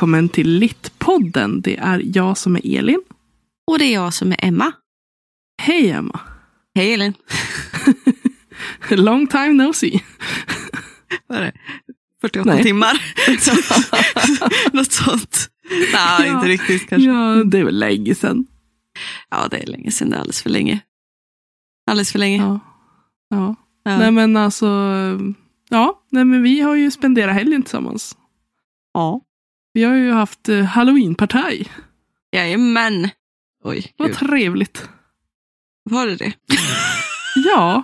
Välkommen till Littpodden. Det är jag som är Elin. Och det är jag som är Emma. Hej Emma. Hej Elin. Long time no see. Vad är det? 48 Nej. timmar? Något sånt. Nej, Ja. inte riktigt kanske. Ja. Ja, det är väl länge sedan. det är länge sedan. Det är alldeles för länge. Alldeles för länge. Ja. ja. Ja. Nej men alltså. Ja, nej men vi har ju spenderat helgen tillsammans. ja. Vi har ju haft eh, halloweenpartaj. Jajamän. Oj, Vad trevligt. Var det det? Ja,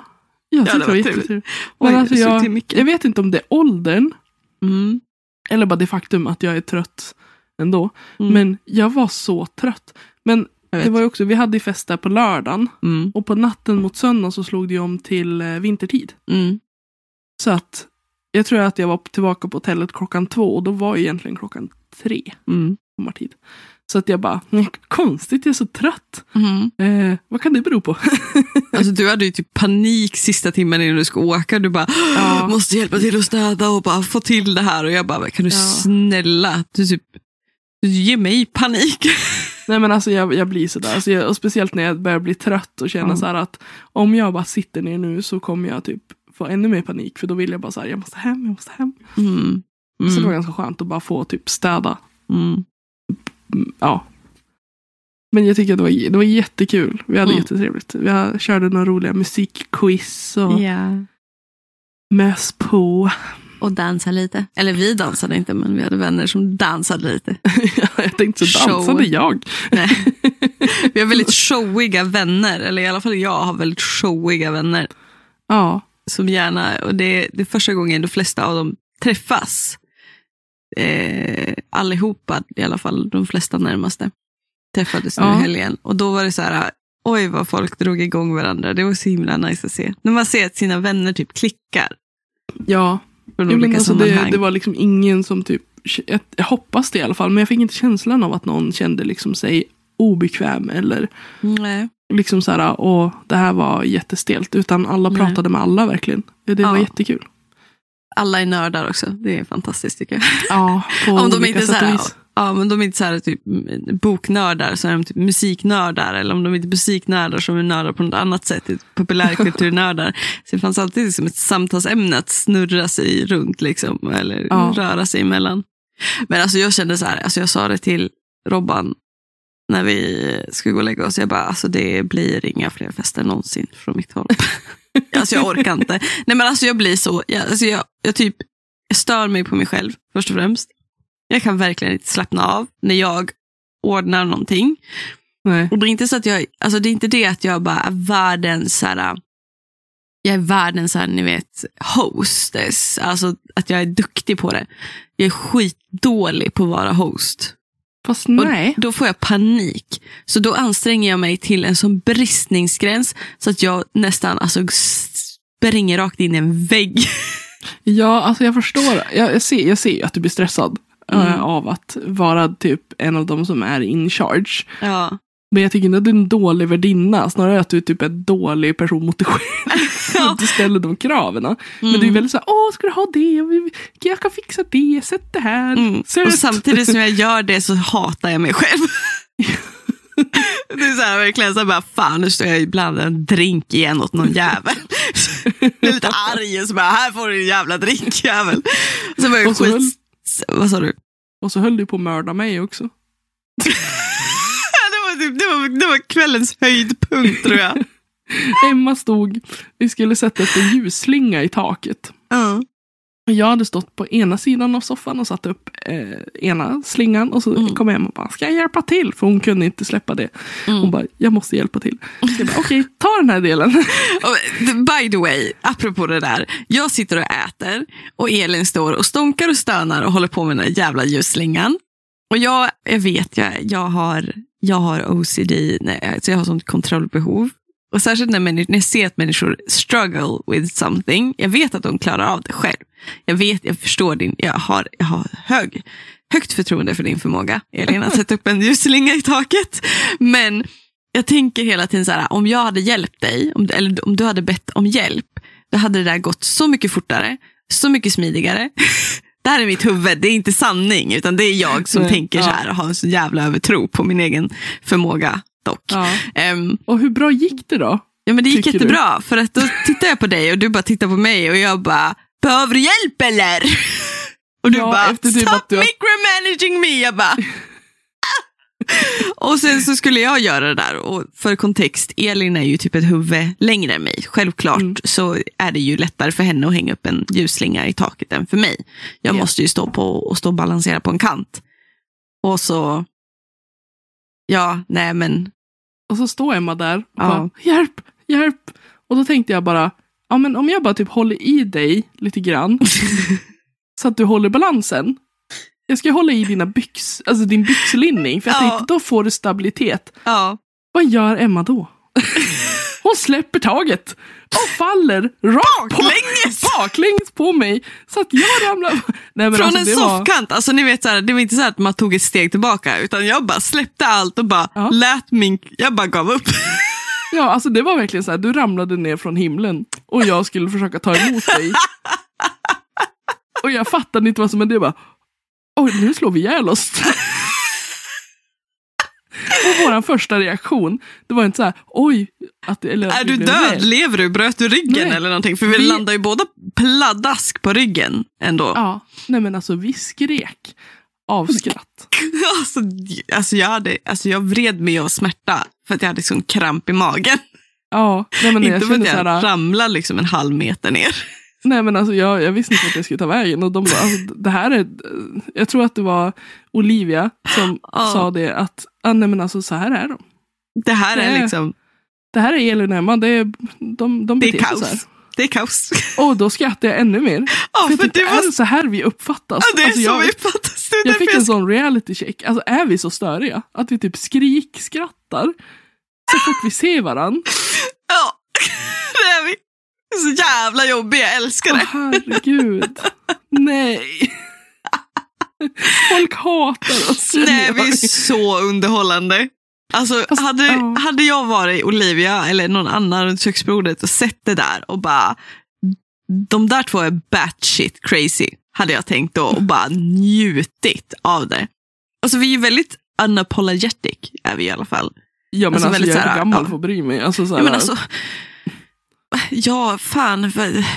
jag Ja, tyckte det det var var trevligt. jättetrevligt. Alltså jag, jag vet inte om det är åldern. Mm. Eller bara det faktum att jag är trött ändå. Mm. Men jag var så trött. Men det var ju också, vi hade ju fest där på lördagen. Mm. Och på natten mot söndagen så slog det ju om till eh, vintertid. Mm. Så att jag tror att jag var tillbaka på hotellet klockan två och då var ju egentligen klockan tre Mm. sommartid. Så att jag bara, "Mm, konstigt jag är så trött. Mm. Eh, vad kan det bero på? Alltså, du hade ju typ panik sista timmen innan du ska åka. Du bara, Ja. måste hjälpa till att städa och bara få till det här. Och jag bara, kan du Ja. snälla, du typ, du ger mig panik. Nej men alltså jag, jag blir sådär. Alltså jag, och speciellt när jag börjar bli trött och känna Ja. så att om jag bara sitter ner nu så kommer jag typ få ännu mer panik. För då vill jag bara så här, jag måste hem, jag måste hem. Mm. Så det var Mm. ganska skönt att bara få typ städa. Mm. Mm, Ja. Men jag tycker att det var, det var jättekul. Vi hade Mm. jättetrevligt. Vi körde några roliga musikquiz och Ja. mös på. Och dansa lite. Eller vi dansade inte, men vi hade vänner som dansade lite. jag tänkte så Show. dansade jag. Nej. Vi har väldigt showiga vänner, eller i alla fall jag har väldigt showiga vänner. Ja. Som gärna, och det, det är första gången de flesta av dem träffas. Eh, allihopa, i alla fall de flesta närmaste, träffades nu Ja. i helgen. Och då var det så här, oj vad folk drog igång varandra. Det var så himla nice att se. När man ser att sina vänner typ klickar. Ja. Från Jo, olika alltså det, det var liksom ingen som typ, jag, hoppas det i alla fall, men jag fick inte känslan av att någon kände liksom sig obekväm eller Nej. liksom så här, åh, det här var jättestelt, utan alla Nej. pratade med alla verkligen. Det, det var Ja. jättekul. Alla är nördar också. Det är fantastiskt tycker jag. Ja, Om de inte är så här, ja, men de är inte så här, typ, mm, boknördar, så är de typ musiknördar. Eller om de inte är musiknördar som är nördar på något annat sätt, typ populärkulturnördar. så det fanns alltid liksom ett samtalsämne att snurra sig runt, liksom, eller Ja. röra sig emellan. Men alltså, jag kände så här, alltså, jag sa det till Robban när vi skulle gå och lägga oss. Jag bara, alltså, det blir inga fler fester någonsin från mitt håll. alltså, jag orkar inte. Nej, men alltså, jag blir så, jag, alltså, jag, jag typ jag stör mig på mig själv först och främst. Jag kan verkligen inte slappna av när jag ordnar någonting. Nej. Och det är inte så att jag, alltså det är inte det att jag bara är världens så här, jag är världens så här, ni vet, hostess. Alltså att jag är duktig på det. Jag är skitdålig på att vara host. Fast Och nej. Då får jag panik. Så då anstränger jag mig till en sån bristningsgräns så att jag nästan alltså, springer rakt in i en vägg. Ja, alltså jag förstår. Jag, jag, ser, jag ser ju att du blir stressad eh, Mm. av att vara typ en av de som är in charge. Ja. Men jag tycker inte att du är en dålig värdinna. Snarare att du är typ en dålig person mot dig själv. Att du ställer de kraven. Men du är Mm. väldigt såhär, åh ska du ha det? Jag kan fixa det, sätt det här. Mm. Och samtidigt som jag gör det så hatar jag mig själv. Det är så här, verkligen så här, bara, fan nu står jag ibland en drink igen åt någon jävel. Jag är lite arg och så bara, här får du en jävla drinkjävel. Så var jag Och så höll- skit... Vad sa du? Och så höll du på att mörda mig också. Det var, typ, det, var, det var kvällens höjdpunkt tror jag. Emma stod, vi skulle sätta upp en ljusslinga i taket. Och Jag hade stått på ena sidan av soffan och satt upp eh, ena slingan. Och så Mm. kom Emma och bara, ska jag hjälpa till? För hon kunde inte släppa det. Mm. Hon bara, jag måste hjälpa till. Okej, ta den här delen. By the way, apropå det där. Jag sitter och äter och Elin står och stonkar och stönar och håller på med den där jävla ljusslingan. Och jag, jag vet, jag, jag, har, jag har OCD, nej, alltså jag har sånt kontrollbehov. Och särskilt när, människor, när jag ser att människor struggle with something. Jag vet att de klarar av det själv. Jag vet, jag förstår din, jag har, jag har hög, högt förtroende för din förmåga, Elin, att sätta upp en ljusslinga i taket. Men jag tänker hela tiden så här, om jag hade hjälpt dig, om, eller om du hade bett om hjälp, då hade det där gått så mycket fortare, så mycket smidigare. Det här är mitt huvud, det är inte sanning, utan det är jag som Nej, tänker så ja. här och har en så jävla övertro på min egen förmåga dock. Ja. Ehm, Och hur bra gick det då? ja, men det gick Tycker du? jättebra, för att då tittar jag på dig och du bara tittar på mig och jag bara, behöver du hjälp eller? Och du Ja, bara, typ stop du har- micromanaging me. Jag bara, Och sen så skulle jag göra det där. Och för kontext, Elin är ju typ ett huvud längre än mig. Självklart Mm. så är det ju lättare för henne att hänga upp en ljusslinga i taket än för mig. Jag Ja. måste ju stå på och stå och balansera på en kant. Och så, ja, nej men, Och så står Emma där och Ja. bara, hjälp, hjälp. Och då tänkte jag bara, ja men om jag bara typ håller i dig lite grann. så att du håller balansen. Jag ska hålla i dina byx, alltså din byxlinning. För jag Ja. tänkte, då får du stabilitet. ja. Vad gör Emma då? Hon släpper taget och faller rakt på, Baklänges! baklänges på mig. Så att jag ramlar. Nej, Från alltså, en det var- soffkant, alltså ni vet så här, det var inte så att man tog ett steg tillbaka, utan jag bara släppte allt och bara Ja. lät min, jag bara gav upp. Ja, alltså det var verkligen så här, du ramlade ner från himlen och jag skulle försöka ta emot dig. Och jag fattade inte vad som hände, jag bara, oj nu slår vi ihjäl oss. Och vår första reaktion, det var inte så här, oj. Att, eller Är du död? rädd. Lever du? Bröt du ryggen Nej. eller någonting? För vi, Vi- landar ju båda pladask på ryggen ändå. Ja, nej men alltså vi skrek av skratt. Alltså, alltså, jag hade, alltså jag vred mig av smärta för att jag hade sån kramp i magen. Ja, nej men jag inte för att så jag här, ramlade liksom en halv meter ner. Nej men alltså jag, jag visste inte vart jag skulle ta vägen. Och de bara, alltså, det här är, jag tror att det var Olivia som Ja. sa det, att ah, nej men alltså så här är de. Det här Det är är- liksom, Det här är Elin och Emma, det är, de, de det är beter sig så här. kaos. Det är kaos. Och då skrattade jag ännu mer. Ja, för för det var är det så här vi uppfattas? Ja, det är Alltså, så jag, vi uppfattas. Det jag fick jag en sån reality check. Alltså är vi så störiga? Att vi typ skrikskrattar så fort vi ser varandra. Ja, det är vi. Det är så jävla jobbig, jag älskar Åh det. herregud. Nej. Folk hatar oss. Nej, vi är så underhållande. Alltså, Fast, hade, ja. hade jag varit Olivia eller någon annan runt köksbordet och sett det där och bara, de där två är batshit crazy, hade jag tänkt då och bara njutit av det. Alltså vi är ju väldigt unapologetic, är vi i alla fall. Ja men Alltså, alltså, väldigt jag är för gammal ja. för att bry mig. Alltså, så Ja, här, men alltså, ja, fan,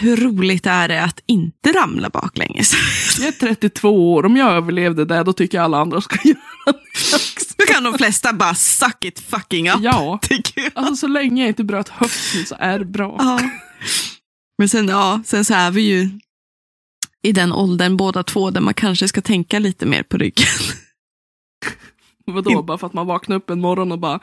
hur roligt är det att inte ramla baklänges? Jag är 32 år, om jag överlevde det då tycker jag alla andra ska göra det också. Då kan de flesta bara suck it fucking up, Ja, alltså så länge jag inte bröt höften så är det bra. Ja. Men sen, ja, sen så är vi ju i den åldern båda två där man kanske ska tänka lite mer på ryggen. Vadå, bara för att man vaknar upp en morgon och bara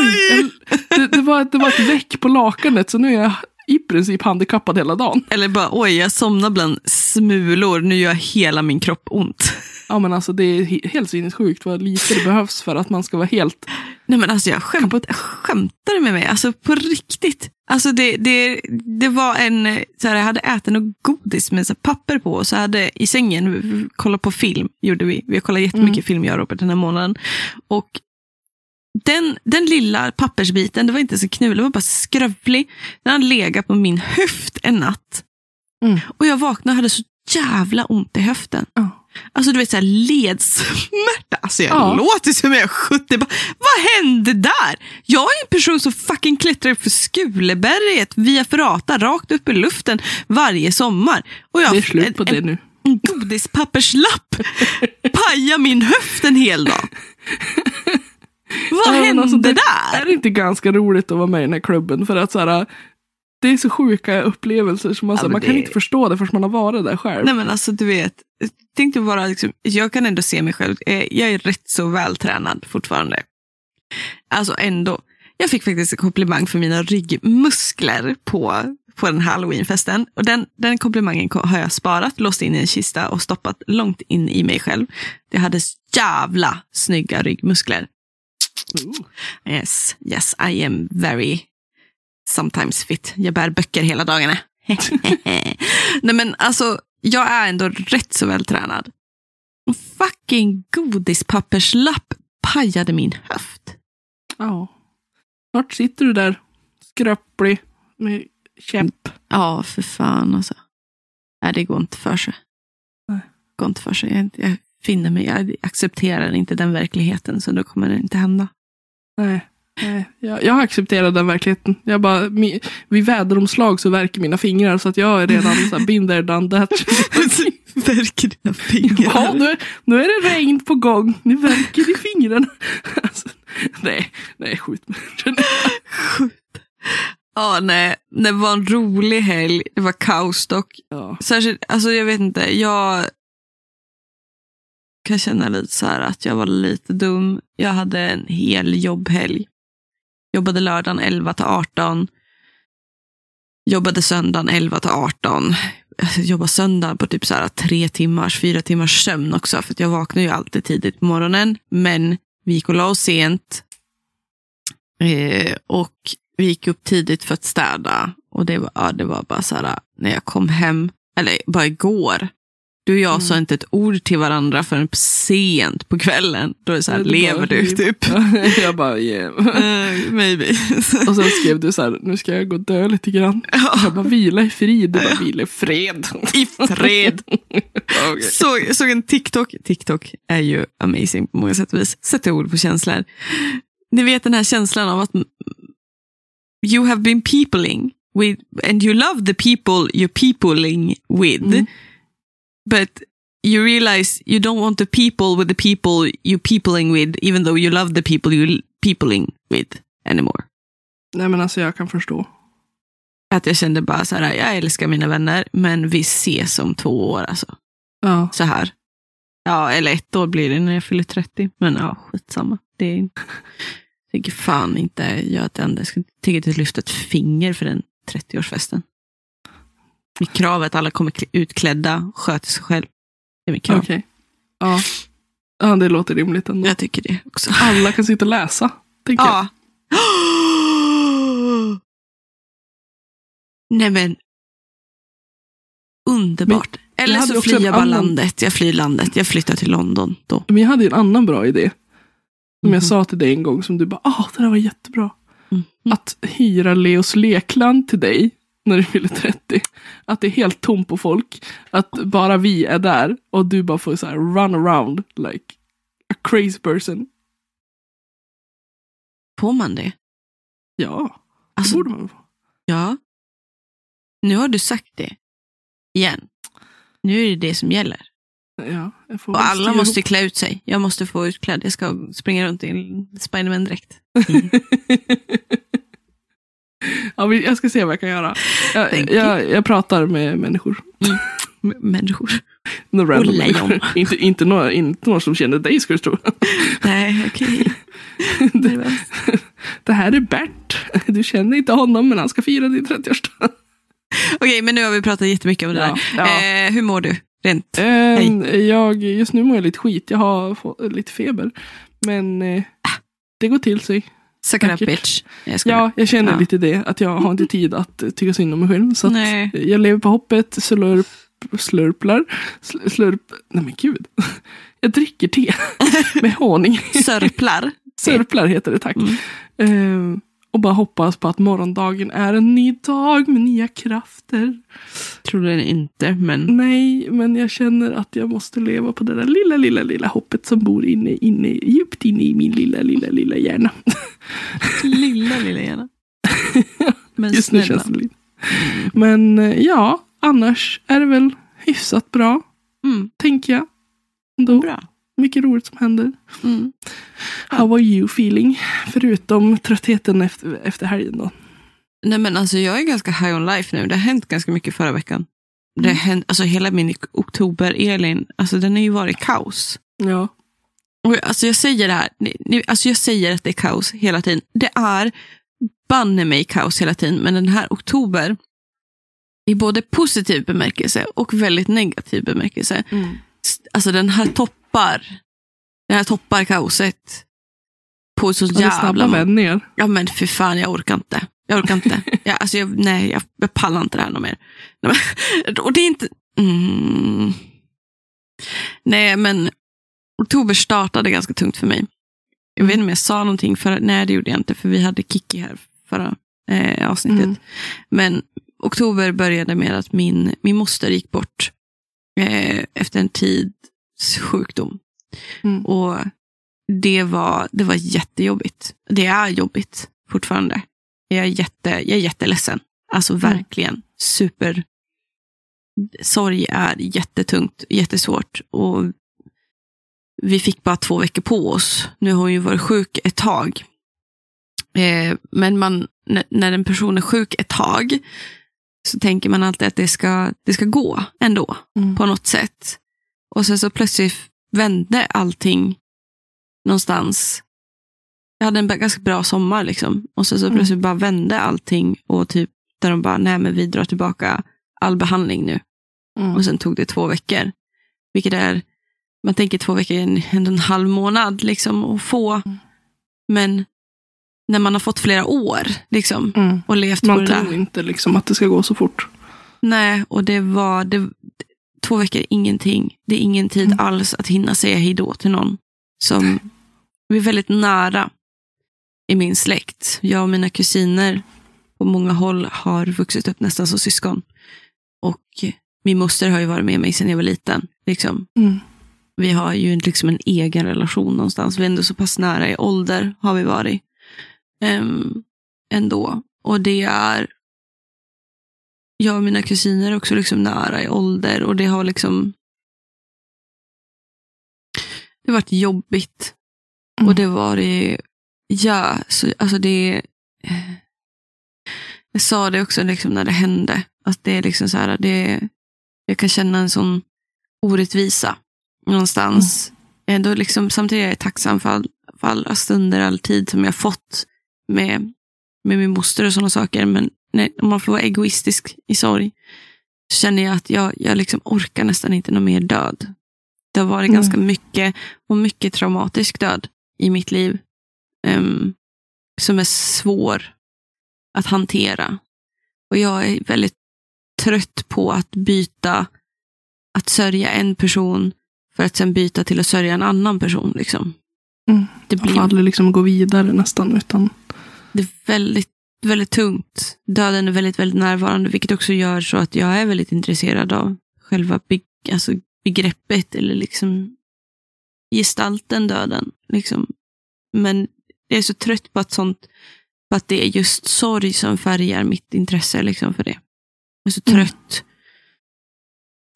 Oj, en, det, det, var, det var ett veck på lakanet så nu är jag i princip handikappad hela dagen. Eller bara, oj, jag somnar bland smulor, nu gör hela min kropp ont. Ja men alltså det är he- helt sinnessjukt vad lite det behövs för att man ska vara helt... Nej men alltså jag skämt, skämtar med mig, alltså på riktigt. Alltså det, det, det var en, så här, jag hade ätit något godis med så papper på och så hade i sängen, kolla på film gjorde vi. Vi har kollat jättemycket Mm. film jag och Robert den här månaden. Och den, den lilla pappersbiten, det var inte så knulig, det var bara skrövlig. Den hade legat på min höft en natt. Mm. Och jag vaknade och hade så jävla ont i höften. Ja. Alltså du vet såhär ledsmärta. Alltså jag Ja. låter som jag är 70. Bara, Vad hände där? Jag är en person som fucking klättrar upp för Skuleberget via Ferrata rakt upp i luften varje sommar. Och jag Det är slut på en, det nu. en godispapperslapp pajar min höft en hel dag. Vad hände alltså, det där? Är det inte ganska roligt att vara med i den här klubben? För att så här, det är så sjuka upplevelser som man, Ja, så här, man kan det- inte förstå det förrän man har varit där själv. Nej men alltså du vet, tänkte bara liksom, jag kan ändå se mig själv, eh, jag är rätt så vältränad fortfarande. Alltså ändå. Jag fick faktiskt en komplimang för mina ryggmuskler på, på den halloweenfesten. Och den, den komplimangen ko- har jag sparat, låst in i en kista och stoppat långt in i mig själv. Jag hade jävla snygga ryggmuskler. Ooh. Yes, yes, I am very sometimes fit. Jag bär böcker hela dagarna. Nej men alltså, jag är ändå rätt så vältränad. En fucking godispapperslapp pajade min höft. Ja. Snart sitter du där skröplig med käpp. Ja, för fan alltså. Nej, det går inte för sig. Nej. går inte för sig. Jag, jag finner mig, jag accepterar inte den verkligheten, så då kommer det inte hända. Nej. Nej, jag, jag accepterar den verkligheten. Jag bara, mi, vid väderomslag så verkar mina fingrar så att jag är redan så här, been there, done that. Verkar dina fingrar? Ja, nu, är- nu är det regn på gång. Nu verkar i fingrarna. Alltså, nej, nej, skjut mig. Ja, nej. Det var en rolig helg. Det var kaos dock. Ja. Särskilt, alltså jag vet inte, jag kan känna lite så här att jag var lite dum. Jag hade en hel jobbhelg. Jobbade lördagen 11 till 18. Jobbade söndagen 11 till 18. Jag alltså, jobbade söndagen på typ så här tre timmars, fyra timmars sömn också. För att jag vaknar ju alltid tidigt på morgonen. Men vi gick och la oss sent. Eh, och vi gick upp tidigt för att städa. Och det var, ja, det var bara så här, när jag kom hem, eller bara igår. Du och jag sa inte ett ord till varandra förrän sent på kvällen. Då är det så här, är lever bara- du typ? Jag bara, yeah. Eh, maybe. Och sen skrev du så här, nu ska jag gå och dö lite grann. Jag bara, vila i frid. Du bara, vila i fred. I fred. Okej. såg, såg en TikTok. TikTok är ju amazing på många sätt och vis. Sätter ord på känslor. Ni vet den här känslan av att mm, you have been peopling with, and you love the people you're peopling with. Mm. But you realize you don't want to people with the people you're peopling with, even though you love the people you're peopling with anymore. Nej men alltså jag kan förstå. Att jag kände bara så här, jag älskar mina vänner, men vi ses om två år alltså. Ja. så här. Ja, eller ett år blir det när jag fyller 30. Men ja, skitsamma. Det är, jag tänker fan inte ett enda. Jag ska inte lyfta ett finger för den 30-årsfesten. Mitt krav är att alla kommer kl- utklädda och sköter sig själv. Det är mitt krav. Okej. Ja. ja, det låter rimligt ändå. Jag tycker det också. Alla kan sitta och läsa. Tänker jag. Ja. Nej men. Underbart. Eller hade så flyr jag bara annan- landet. Jag flyr landet. Jag flyttar till London då. Men jag hade ju en annan bra idé. Som jag Mhm. sa till dig en gång som du bara, ah det där var jättebra. Mm. Att hyra Leos lekland till dig när du fyller 30. Att det är helt tomt på folk. Att bara vi är där och du bara får så här run around like a crazy person. Får man det? Ja, det Alltså, borde man få. Ja. Nu har du sagt det. Igen. Nu är det det som gäller. Ja, Och alla styra måste ihop. klä ut sig. Jag måste få utklädd. Jag ska springa runt i en Spiderman-dräkt. ja, jag ska se vad jag kan göra. Jag, jag, jag pratar med människor. M- Människor. Några random lejon. inte, inte, några, inte några som känner dig ska du tro. Nej, okej. det, det här är Bert. Du känner inte honom men han ska fira din 30-årsdag. Okej, men nu har vi pratat jättemycket om det Ja, där. ja. Eh, hur mår du? Rent. Ehm, jag, just nu mår jag lite skit. Jag har fått lite feber. Men eh, det går till sig. Suck it up bitch. Jag. Ja, jag känner Ja. lite det. Att jag har inte tid att tycka synd om mig själv. Så jag lever på hoppet, slurp, slurplar, sl- slurp. Nej men gud. Jag dricker te med honung. Sörplar. Sörplar heter det, tack. Mm. Ehm, och bara hoppas på att morgondagen är en ny dag med nya krafter. Tror det inte, men Nej, men jag känner att jag måste leva på det där lilla, lilla, lilla hoppet som bor inne, inne, djupt inne i min lilla, lilla, lilla hjärna. lilla, lilla hjärna. Men Just nu snälla. känns det lite. Men eh, ja, annars är det väl hyfsat bra, Mm, tänker jag. Ändå. bra. Mycket roligt som händer. Mm. How are you feeling? Förutom tröttheten efter, efter helgen då. Nej men alltså jag är ganska high on life nu. Det har hänt ganska mycket förra veckan. Det har hänt, alltså hela min oktober, Elin, alltså den har ju varit kaos. Ja. Och alltså jag säger det här, ni, alltså jag säger att det är kaos hela tiden. Det är banne mig kaos hela tiden, men den här oktober i både positiv bemärkelse och väldigt negativ bemärkelse. Mm. Alltså den här toppar, den här toppar kaoset på så Ja, det är snabba jävla... vändningar. Ja men för fan, jag orkar inte. Jag orkar inte. Jag, alltså jag, nej, jag, jag pallar inte det här något mer. Och det är inte... Mm. Nej, men oktober startade ganska tungt för mig. Jag vet inte om jag sa någonting, för, nej det gjorde jag inte, för vi hade Kiki här förra eh, avsnittet. Mm. Men oktober började med att min, min moster gick bort. eh, efter en tids sjukdom. Mm. Och det var, det var jättejobbigt. Det är jobbigt fortfarande. Jag är, jätte, jag är jätteledsen. Alltså verkligen super. Sorg är jättetungt, jättesvårt. Och vi fick bara två veckor på oss. Nu har hon ju varit sjuk ett tag. Eh, men man, när, när en person är sjuk ett tag så tänker man alltid att det ska, det ska gå ändå Mm. på något sätt. Och sen så plötsligt vände allting någonstans. Jag hade en ganska bra sommar liksom. Och sen så Mm. plötsligt bara vände allting och typ där de bara, nej men vi drar tillbaka all behandling nu. Mm. Och sen tog det två veckor. Vilket är, man tänker två veckor är en, ändå en halv månad liksom att få. Mm. Men när man har fått flera år liksom Mm. och levt på Man det där. tror inte liksom att det ska gå så fort. Nej, och det var det, två veckor, är ingenting. Det är ingen tid Mm. alls att hinna säga hej då till någon som vi är väldigt nära i min släkt. Jag och mina kusiner på många håll har vuxit upp nästan som syskon. Och min moster har ju varit med mig sedan jag var liten. Liksom. Mm. Vi har ju liksom en egen relation någonstans. Vi är ändå så pass nära i ålder har vi varit. Um, ändå. Och det är jag och mina kusiner är också liksom nära i ålder och det har liksom det har varit jobbigt. Mm. Och det var det, ja, så, alltså det jag sa det också liksom när det hände, att det är liksom så här, det, jag kan känna en sån orättvisa någonstans. Ändå liksom, samtidigt är jag tacksam för, all, för alla stunder, all tid som jag fått med, med min moster och sådana saker. Men när, om man får vara egoistisk i sorg så känner jag att jag, jag liksom orkar nästan inte någon mer död. Det har varit Mm. ganska mycket och mycket traumatisk död i mitt liv. ehm, som är svår att hantera. Och jag är väldigt trött på att byta, att sörja en person för att sen byta till att sörja en annan person. Liksom. Mm. Det Man får blir aldrig liksom gå vidare nästan. Utan, det är väldigt, väldigt tungt. Döden är väldigt, väldigt närvarande, vilket också gör så att jag är väldigt intresserad av själva be, alltså begreppet eller liksom gestalten döden. Liksom. Men jag är så trött på att sånt, på att det är just sorg som färgar mitt intresse liksom för det. Jag är så Mm. trött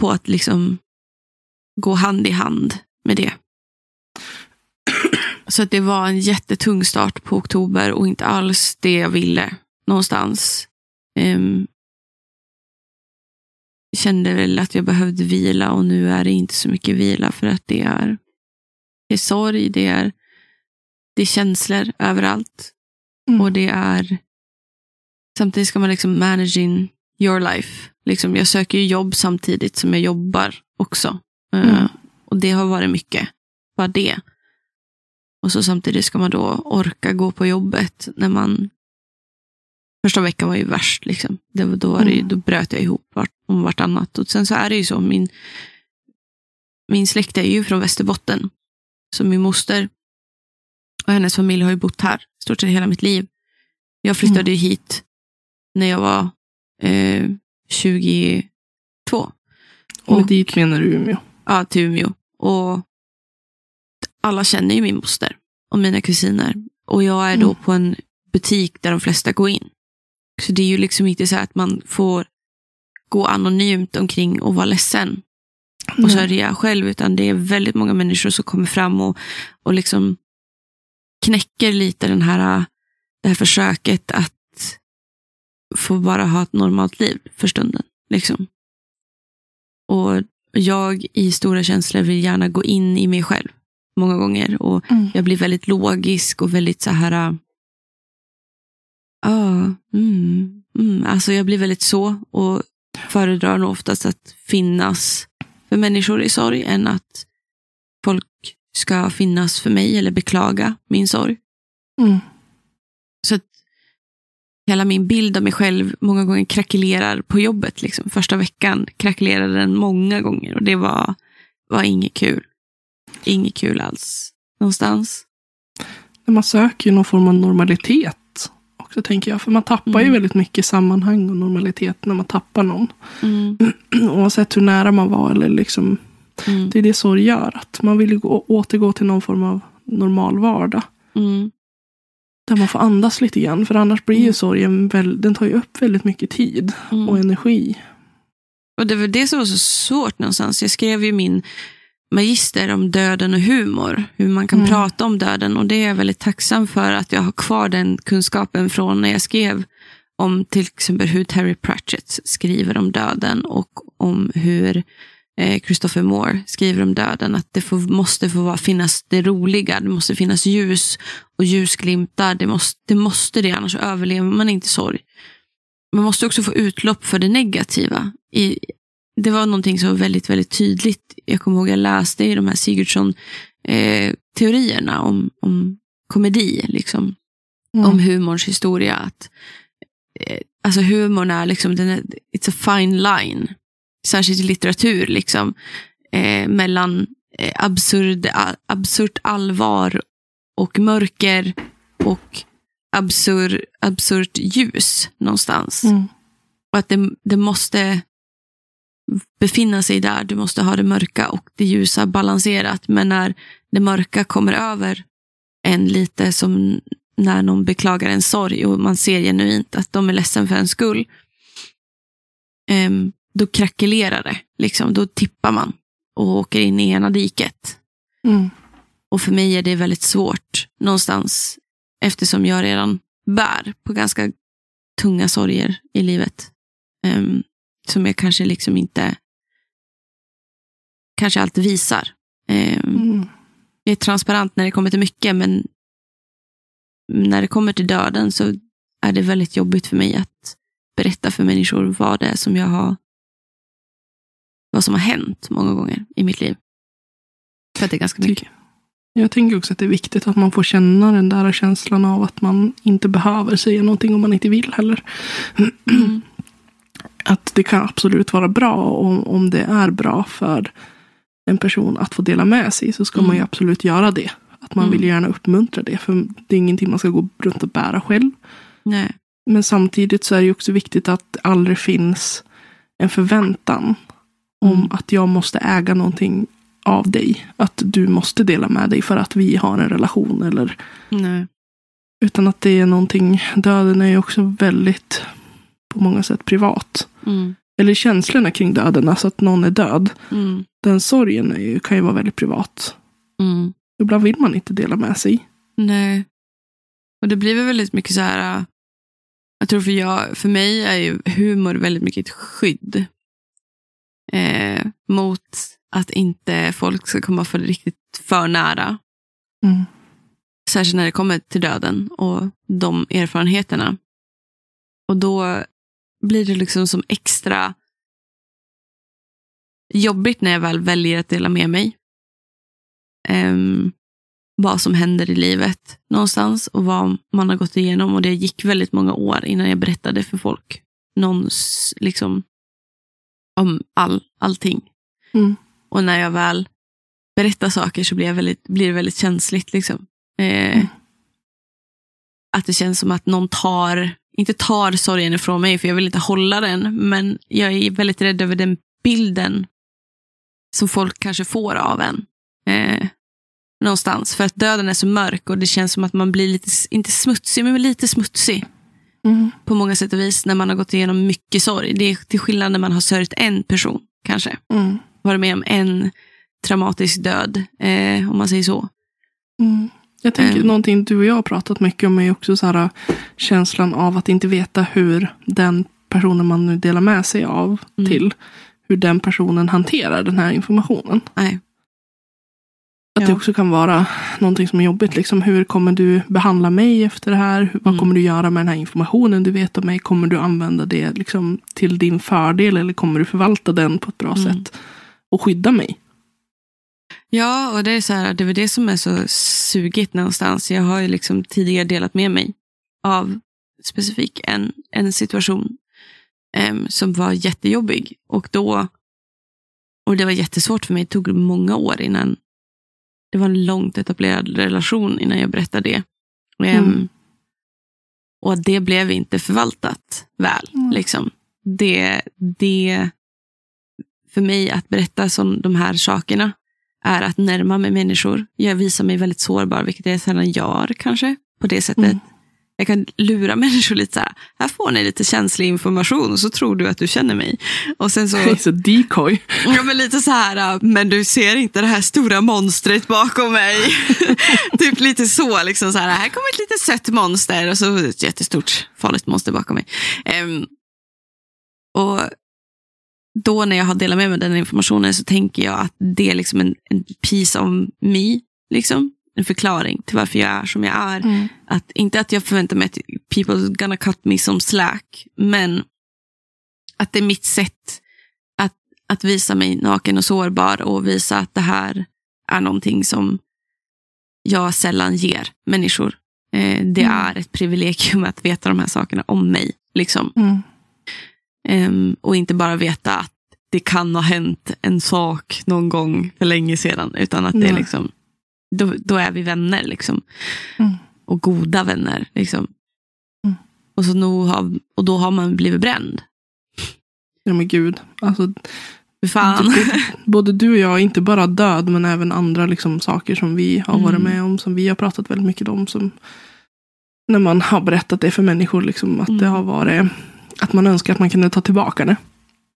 på att liksom gå hand i hand med det. Så att det var en jättetung start på oktober och inte alls det jag ville någonstans. Um, kände väl att jag behövde vila och nu är det inte så mycket vila för att det är, det är sorg, det är, det är känslor överallt. Mm. Och det är, samtidigt ska man liksom managing your life. Liksom, jag söker ju jobb samtidigt som jag jobbar också. Eh, Mm. och det har varit mycket, bara det. Och så samtidigt ska man då orka gå på jobbet när man Första veckan var ju värst. Liksom. Det var, då, var det, Mm. då bröt jag ihop vart, om vartannat. Och sen så är det ju så. Min, min släkt är ju från Västerbotten. Så min moster och hennes familj har ju bott här stort sett hela mitt liv. Jag flyttade ju hit när jag var eh, 22. och Och- dit menar du Umeå. ja, till Umeå. Och alla känner ju min moster och mina kusiner. Och jag är då Mm. på en butik där de flesta går in. Så det är ju liksom inte så att man får gå anonymt omkring och vara ledsen och Nej. sörja själv, utan det är väldigt många människor som kommer fram och, och liksom knäcker lite den här, det här försöket att få bara ha ett normalt liv för stunden. Liksom. Och jag i stora känslor vill gärna gå in i mig själv många gånger. Och Mm. jag blir väldigt logisk och väldigt så här. Ja, mm, mm. Alltså jag blir väldigt så och föredrar nog oftast att finnas för människor i sorg än att folk ska finnas för mig eller beklaga min sorg. Mm. Så att hela min bild av mig själv många gånger krackelerar på jobbet. Liksom. Första veckan krackelerade den många gånger och det var, var inget kul. Inget kul alls. Någonstans. Man söker ju någon form av normalitet. Också. tänker jag. För man tappar ju Mm. väldigt mycket sammanhang och normalitet när man tappar någon. Mm. Oavsett hur nära man var. Eller liksom, Mm. det är det sorg gör. Att man vill ju gå, återgå till någon form av normal vardag. Mm. Där man får andas lite grann. För annars blir ju Mm. sorgen, väl, den tar ju upp väldigt mycket tid Mm. och energi. Och det var det som var så svårt någonstans. Jag skrev ju min magister om döden och humor. Hur man kan Mm. prata om döden. Och det är jag väldigt tacksam för att jag har kvar den kunskapen från när jag skrev om till exempel hur Terry Pratchett skriver om döden och om hur eh, Christopher Moore skriver om döden. Att det får, måste få vara, finnas det roliga, det måste finnas ljus och ljusglimtar. Det måste det, måste det annars överlever man inte sorg. Man måste också få utlopp för det negativa. I, det var någonting som var väldigt, väldigt tydligt. Jag kommer ihåg jag läste i de här Sigurdsson-teorierna om, om komedi. Liksom Mm. om humorns historia. Att, eh, alltså humorn är liksom, den är, it's a fine line. Särskilt i litteratur, liksom. Eh, mellan eh, absurd, a, absurt allvar och mörker och absur, absurt ljus någonstans. Mm. Och att det, det måste befinna sig där. Du måste ha det mörka och det ljusa balanserat. Men när det mörka kommer över en lite som när någon beklagar en sorg och man ser genuint att de är ledsen för en skull. em, då krackelerar det. Liksom. Då tippar man och åker in i ena diket. Mm. Och för mig är det väldigt svårt någonstans eftersom jag redan bär på ganska tunga sorger i livet. Em, som jag kanske liksom inte kanske alltid visar. Em, Mm. Jag är transparent när det kommer till mycket men när det kommer till döden så är det väldigt jobbigt för mig att berätta för människor vad det är som jag har vad som har hänt många gånger i mitt liv. För att det är ganska mycket. Jag tänker också att det är viktigt att man får känna den där känslan av att man inte behöver säga någonting om man inte vill heller. Mm. Att det kan absolut vara bra om, om det är bra för en person att få dela med sig så ska man ju Mm. absolut göra det. Att man Mm. vill gärna uppmuntra det för det är ingenting man ska gå runt och bära själv. Nej. Men samtidigt så är det ju också viktigt att det aldrig finns en förväntan om Mm. att jag måste äga någonting av dig. Att du måste dela med dig för att vi har en relation. Eller, Nej. utan att det är någonting, döden är ju också väldigt på många sätt privat. Mm. Eller känslorna kring döden, alltså att någon är död. Mm. Den sorgen är ju, kan ju vara väldigt privat. Mm. Ibland vill man inte dela med sig. Nej. Och det blir väl väldigt mycket så här. äh, Jag tror för, jag, för mig är ju humor väldigt mycket ett skydd. Eh, mot att inte folk ska komma för riktigt för nära. Mm. Särskilt när det kommer till döden och de erfarenheterna. Och då blir det liksom som extra jobbigt när jag väl väljer att dela med mig. Ehm, vad som händer i livet någonstans och vad man har gått igenom. Och det gick väldigt många år innan jag berättade för folk. Någons, liksom, om all, allting. Mm. Och när jag väl berättar saker så blir, jag väldigt, blir det väldigt känsligt. Liksom. Eh, Mm. Att det känns som att någon tar, inte tar sorgen ifrån mig, för jag vill inte hålla den, men jag är väldigt rädd över den bilden som folk kanske får av en. Eh, någonstans. För att döden är så mörk och det känns som att man blir lite, inte smutsig, men lite smutsig Mm. på många sätt och vis när man har gått igenom mycket sorg. Det är till skillnad när man har sörjt en person, kanske. Mm. Varit med om en traumatisk död, eh, om man säger så. Mm. Jag tänker Ehm. någonting du och jag har pratat mycket om är också så här, känslan av att inte veta hur den personen man nu delar med sig av Mm. till, hur den personen hanterar den här informationen. Nej. Att Ja. det också kan vara någonting som är jobbigt. Liksom, hur kommer du behandla mig efter det här? Vad Mm. kommer du göra med den här informationen du vet om mig? Kommer du använda det liksom, till din fördel eller kommer du förvalta den på ett bra Mm. sätt? Och skydda mig? Ja, och det är så här, det är det som är så sugigt någonstans. Jag har ju liksom tidigare delat med mig av specifik en, en situation em, som var jättejobbig. Och då, och det var jättesvårt för mig, det tog många år innan, det var en långt etablerad relation innan jag berättade det. Em, Mm. Och det blev inte förvaltat väl. Mm. Liksom. Det, det, för mig att berätta som de här sakerna är att närma mig människor. Jag visar mig väldigt sårbar, vilket jag sällan gör kanske. På det sättet. Mm. Jag kan lura människor lite så här. Här får ni lite känslig information och så tror du att du känner mig. Och sen så, så decoy. ja, men lite så här, men du ser inte det här stora monstret bakom mig. typ lite så, liksom så här, här kommer ett litet sött monster och så ett jättestort farligt monster bakom mig. Ehm, och då när jag har delat med mig den informationen så tänker jag att det är liksom en, en piece of me. Liksom. En förklaring till varför jag är som jag är. Mm. Att, inte att jag förväntar mig att people gonna cut me som slack, men att det är mitt sätt att, att visa mig naken och sårbar och visa att det här är någonting som jag sällan ger människor. Eh, det Mm. är ett privilegium att veta de här sakerna om mig. Liksom. Mm. Ehm, och inte bara veta att det kan ha hänt en sak någon gång för länge sedan. Utan att det är liksom, då, då är vi vänner. Liksom. Mm. Och goda vänner. Liksom. Mm. Och, så nog har, och då har man blivit bränd. Ja men gud. Alltså, fan. både du och jag är inte bara död men även andra liksom, saker som vi har varit Mm. med om. Som vi har pratat väldigt mycket om. Som, när man har berättat det för människor. Liksom, att det Mm. har varit att man önskar att man kunde ta tillbaka det.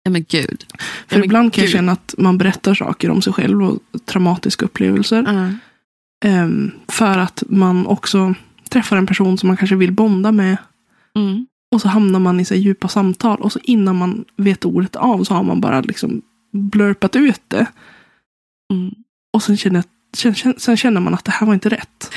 ja men gud. För Ja, ibland kan jag känna att man berättar saker om sig själv och traumatiska upplevelser. Ehm, för att man också träffar en person som man kanske vill bonda med. Mm. Och så hamnar man i så djupa samtal. Och så innan man vet ordet av så har man bara liksom blurpat ut det. Mm. Och sen känner, sen känner man att det här var inte rätt.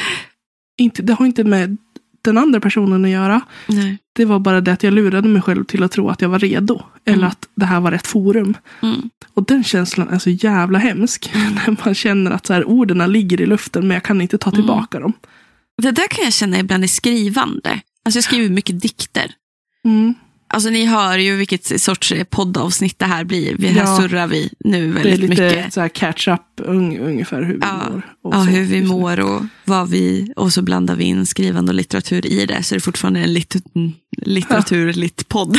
Inte, det har inte med den andra personen att göra. Nej. Det var bara det att jag lurade mig själv till att tro att jag var redo. Eller Mm. att det här var rätt forum. Mm. Och den känslan är så jävla hemsk. När man känner att så här, orden ligger i luften men jag kan inte ta Mm. tillbaka dem. Det där kan jag känna ibland i skrivande. Alltså jag skriver mycket dikter. Alltså ni hör ju vilket sorts poddavsnitt det här blir. Vi här Ja. surrar vi nu Det är väldigt lite mycket. så här catch up un, ungefär hur vi Ja. mår. Ja, hur vi mår och vad vi, och så blandar vi in skrivande och litteratur i det. Så det är fortfarande en lit, litteratur, litt podd.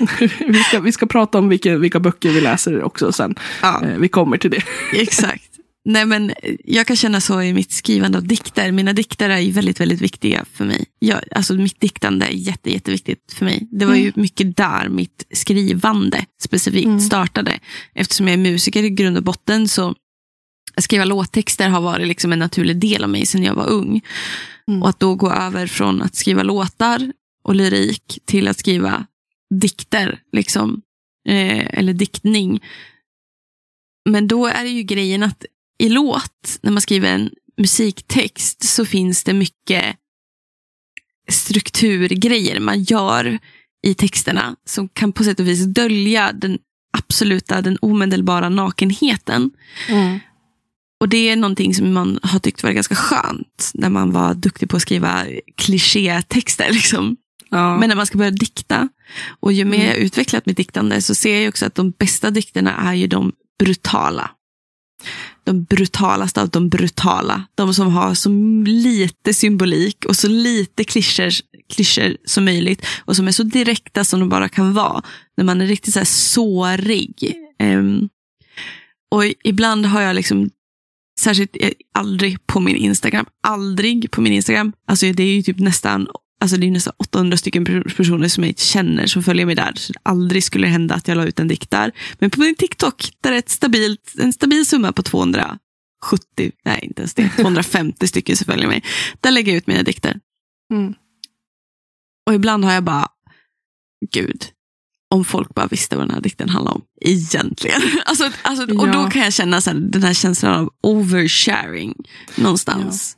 vi, ska, vi ska prata om vilka, vilka böcker vi läser också sen. Ja, Eh, vi kommer till det. exakt. Nej, men jag kan känna så i mitt skrivande av dikter. Mina dikter är väldigt, väldigt viktiga för mig. Jag, alltså mitt diktande är jätte, jätteviktigt för mig. Det var ju mycket där mitt skrivande specifikt Mm. startade. Eftersom jag är musiker i grund och botten så att skriva låttexter har varit liksom en naturlig del av mig sedan jag var ung. Mm. Och att då gå över från att skriva låtar och lyrik till att skriva dikter, liksom, eh, eller diktning. Men då är det ju grejen att i låt, när man skriver en musiktext, så finns det mycket strukturgrejer man gör i texterna som kan på sätt och vis dölja den absoluta, den omedelbara nakenheten. Och det är någonting som man har tyckt var ganska skönt när man var duktig på att skriva klichétexter. Liksom. Ja. Men när man ska börja dikta, och ju mer Mm. jag utvecklat mitt diktande så ser jag också att de bästa dikterna är ju de brutala. De brutalaste av de brutala. De som har så lite symbolik och så lite klyschor, klyschor som möjligt. Och som är så direkta som de bara kan vara. När man är riktigt så här sårig. Um, och ibland har jag liksom Särskilt eh, aldrig på min Instagram. Aldrig på min Instagram. Alltså det är ju typ nästan, alltså det är nästan 800 stycken per- personer som jag känner som följer mig där. Så det aldrig skulle hända att jag la ut en dikt där. Men på min TikTok, där är ett stabilt, en stabil summa på 270, nej inte ens det, 250 stycken som följer mig. Där lägger jag ut mina dikter. Mm. Och ibland har jag bara, gud, om folk bara visste vad den här dikten handlar om. Egentligen. Alltså, alltså, och då Ja. kan jag känna så här, den här känslan av oversharing någonstans.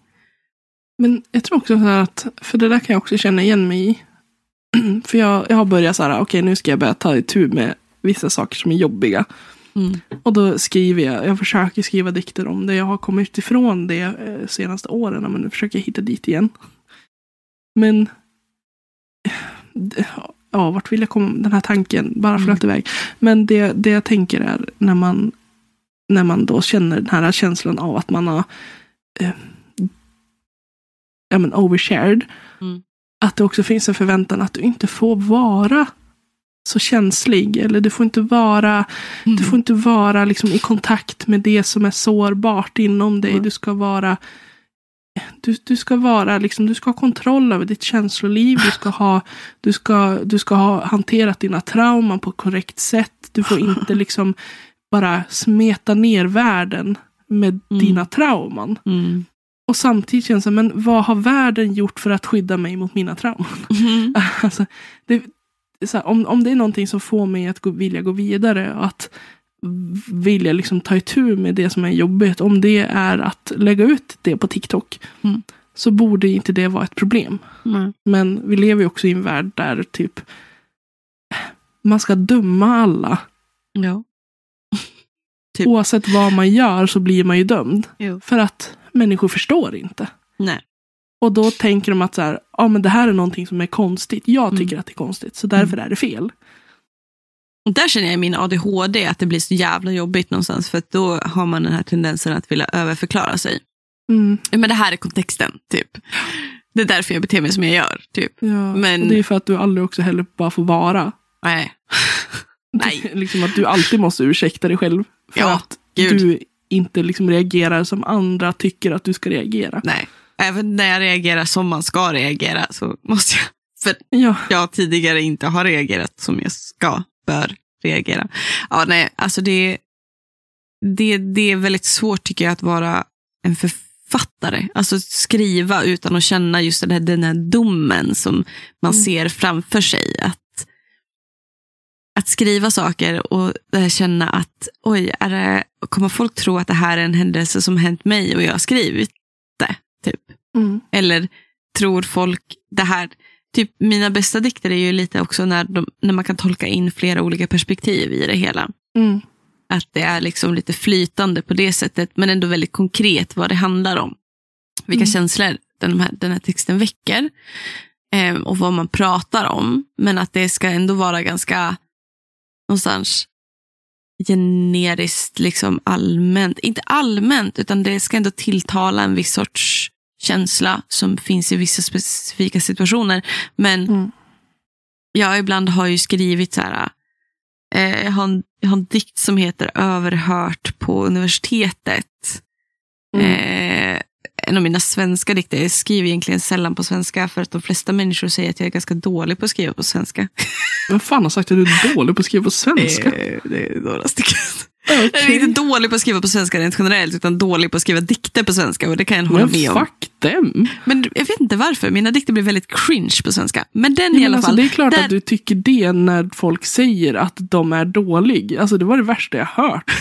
Men jag tror också så här att, för det där kan jag också känna igen mig i. För jag, jag har börjat så här, okej nu ska jag börja ta itu med vissa saker som är jobbiga. Mm. Och då skriver jag, jag försöker skriva dikter om det. Jag har kommit ifrån det eh, senaste åren, men nu försöker jag hitta dit igen. Men, ja, vart vill jag komma? Den här tanken bara Mm. flöt iväg. Men det, det jag tänker är när man, när man då känner den här känslan av att man har eh, ja, men overshared. Mm. att det också finns en förväntan att du inte får vara så känslig. Eller du får inte vara, Mm. du får inte vara liksom i kontakt med det som är sårbart inom dig. Mm. Du ska vara du, du ska vara liksom, du ska ha kontroll över ditt känsloliv. Du ska ha, du ska, du ska ha hanterat dina trauman på korrekt sätt. Du får inte liksom bara smeta ner världen med Mm. dina trauman. Mm. Och samtidigt känns det, men vad har världen gjort för att skydda mig mot mina trauman? Mm. Alltså, det, här, om, om det är någonting som får mig att gå, vilja gå vidare att vilja liksom ta itu med det som är jobbigt, om det är att lägga ut det på TikTok, Mm. så borde inte det vara ett problem. Mm. Men vi lever ju också i en värld där typ man ska döma alla. Ja. Typ. Oavsett vad man gör så blir man ju dömd. Jo. För att människor förstår inte. Nej. Och då tänker de att så här, ja, men det här är någonting som är konstigt. Jag Mm. tycker att det är konstigt, så därför är det fel. Och där känner jag i min ADHD att det blir så jävla jobbigt någonstans. För då har man den här tendensen att vilja överförklara sig. Mm, Men det här är kontexten, typ. Det är därför jag beter mig som jag gör, typ. ja. Men- det är för att du aldrig också heller bara får vara. Nej. Nej. liksom att du alltid måste ursäkta dig själv. För Ja, att gud. du inte liksom reagerar som andra tycker att du ska reagera. Nej. Även när jag reagerar som man ska reagera så måste jag, för Ja, jag tidigare inte har reagerat som jag ska, bör reagera. Ja, nej, alltså det, det, det är väldigt svårt tycker jag att vara en författare. Alltså skriva utan att känna just den här, den här domen som man Mm. ser framför sig. Att, att skriva saker och eh, känna att oj, är det, kommer folk tro att det här är en händelse som hänt mig och jag har skrivit det? Typ. mm, Eller tror folk det här, typ mina bästa dikter är ju lite också när, de, när man kan tolka in flera olika perspektiv i det hela. mm, Att det är liksom lite flytande på det sättet, men ändå väldigt konkret vad det handlar om. Vilka Mm. känslor den här, den här texten väcker. Eh, och vad man pratar om. Men att det ska ändå vara ganska någonstans generiskt, liksom allmänt. Inte allmänt, utan det ska ändå tilltala en viss sorts känsla som finns i vissa specifika situationer. Men mm. jag ibland har ju skrivit så här, eh, jag, har en, jag har en dikt som heter Överhört på universitetet. Mm. Eh, en av mina svenska dikter, jag skriver egentligen sällan på svenska för att de flesta människor säger att jag är ganska dålig på att skriva på svenska. Vem fan har sagt att du är dålig på att skriva på svenska? Eh, det är några stycken. Okej. Jag är inte dålig på att skriva på svenska rent generellt, utan dålig på att skriva dikter på svenska. Och det kan jag hålla Men med om. fuck dem. Men jag vet inte varför, mina dikter blir väldigt cringe på svenska. Men den Ja, i alla alltså, fall. det är klart där- att du tycker det när folk säger att de är dålig. Alltså det var det värsta jag hört.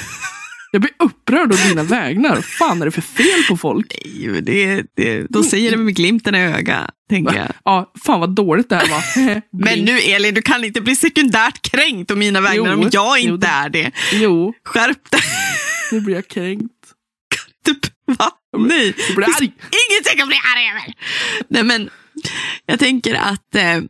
Jag blir upprörd å dina vägnar. Fan är det för fel på folk? Nej, det, det, de säger det med glimten i ögat, tänker jag. Ja, fan vad dåligt det här var. Men nu Elin, du kan inte bli sekundärt kränkt om mina vägnar Jo, om jag jo, inte det- är det. Jo, Skärp dig. nu blir jag kränkt. Typ, va? Nej. Jag blir arg. Ingenting att bli arg över. Nej, men jag tänker att eh,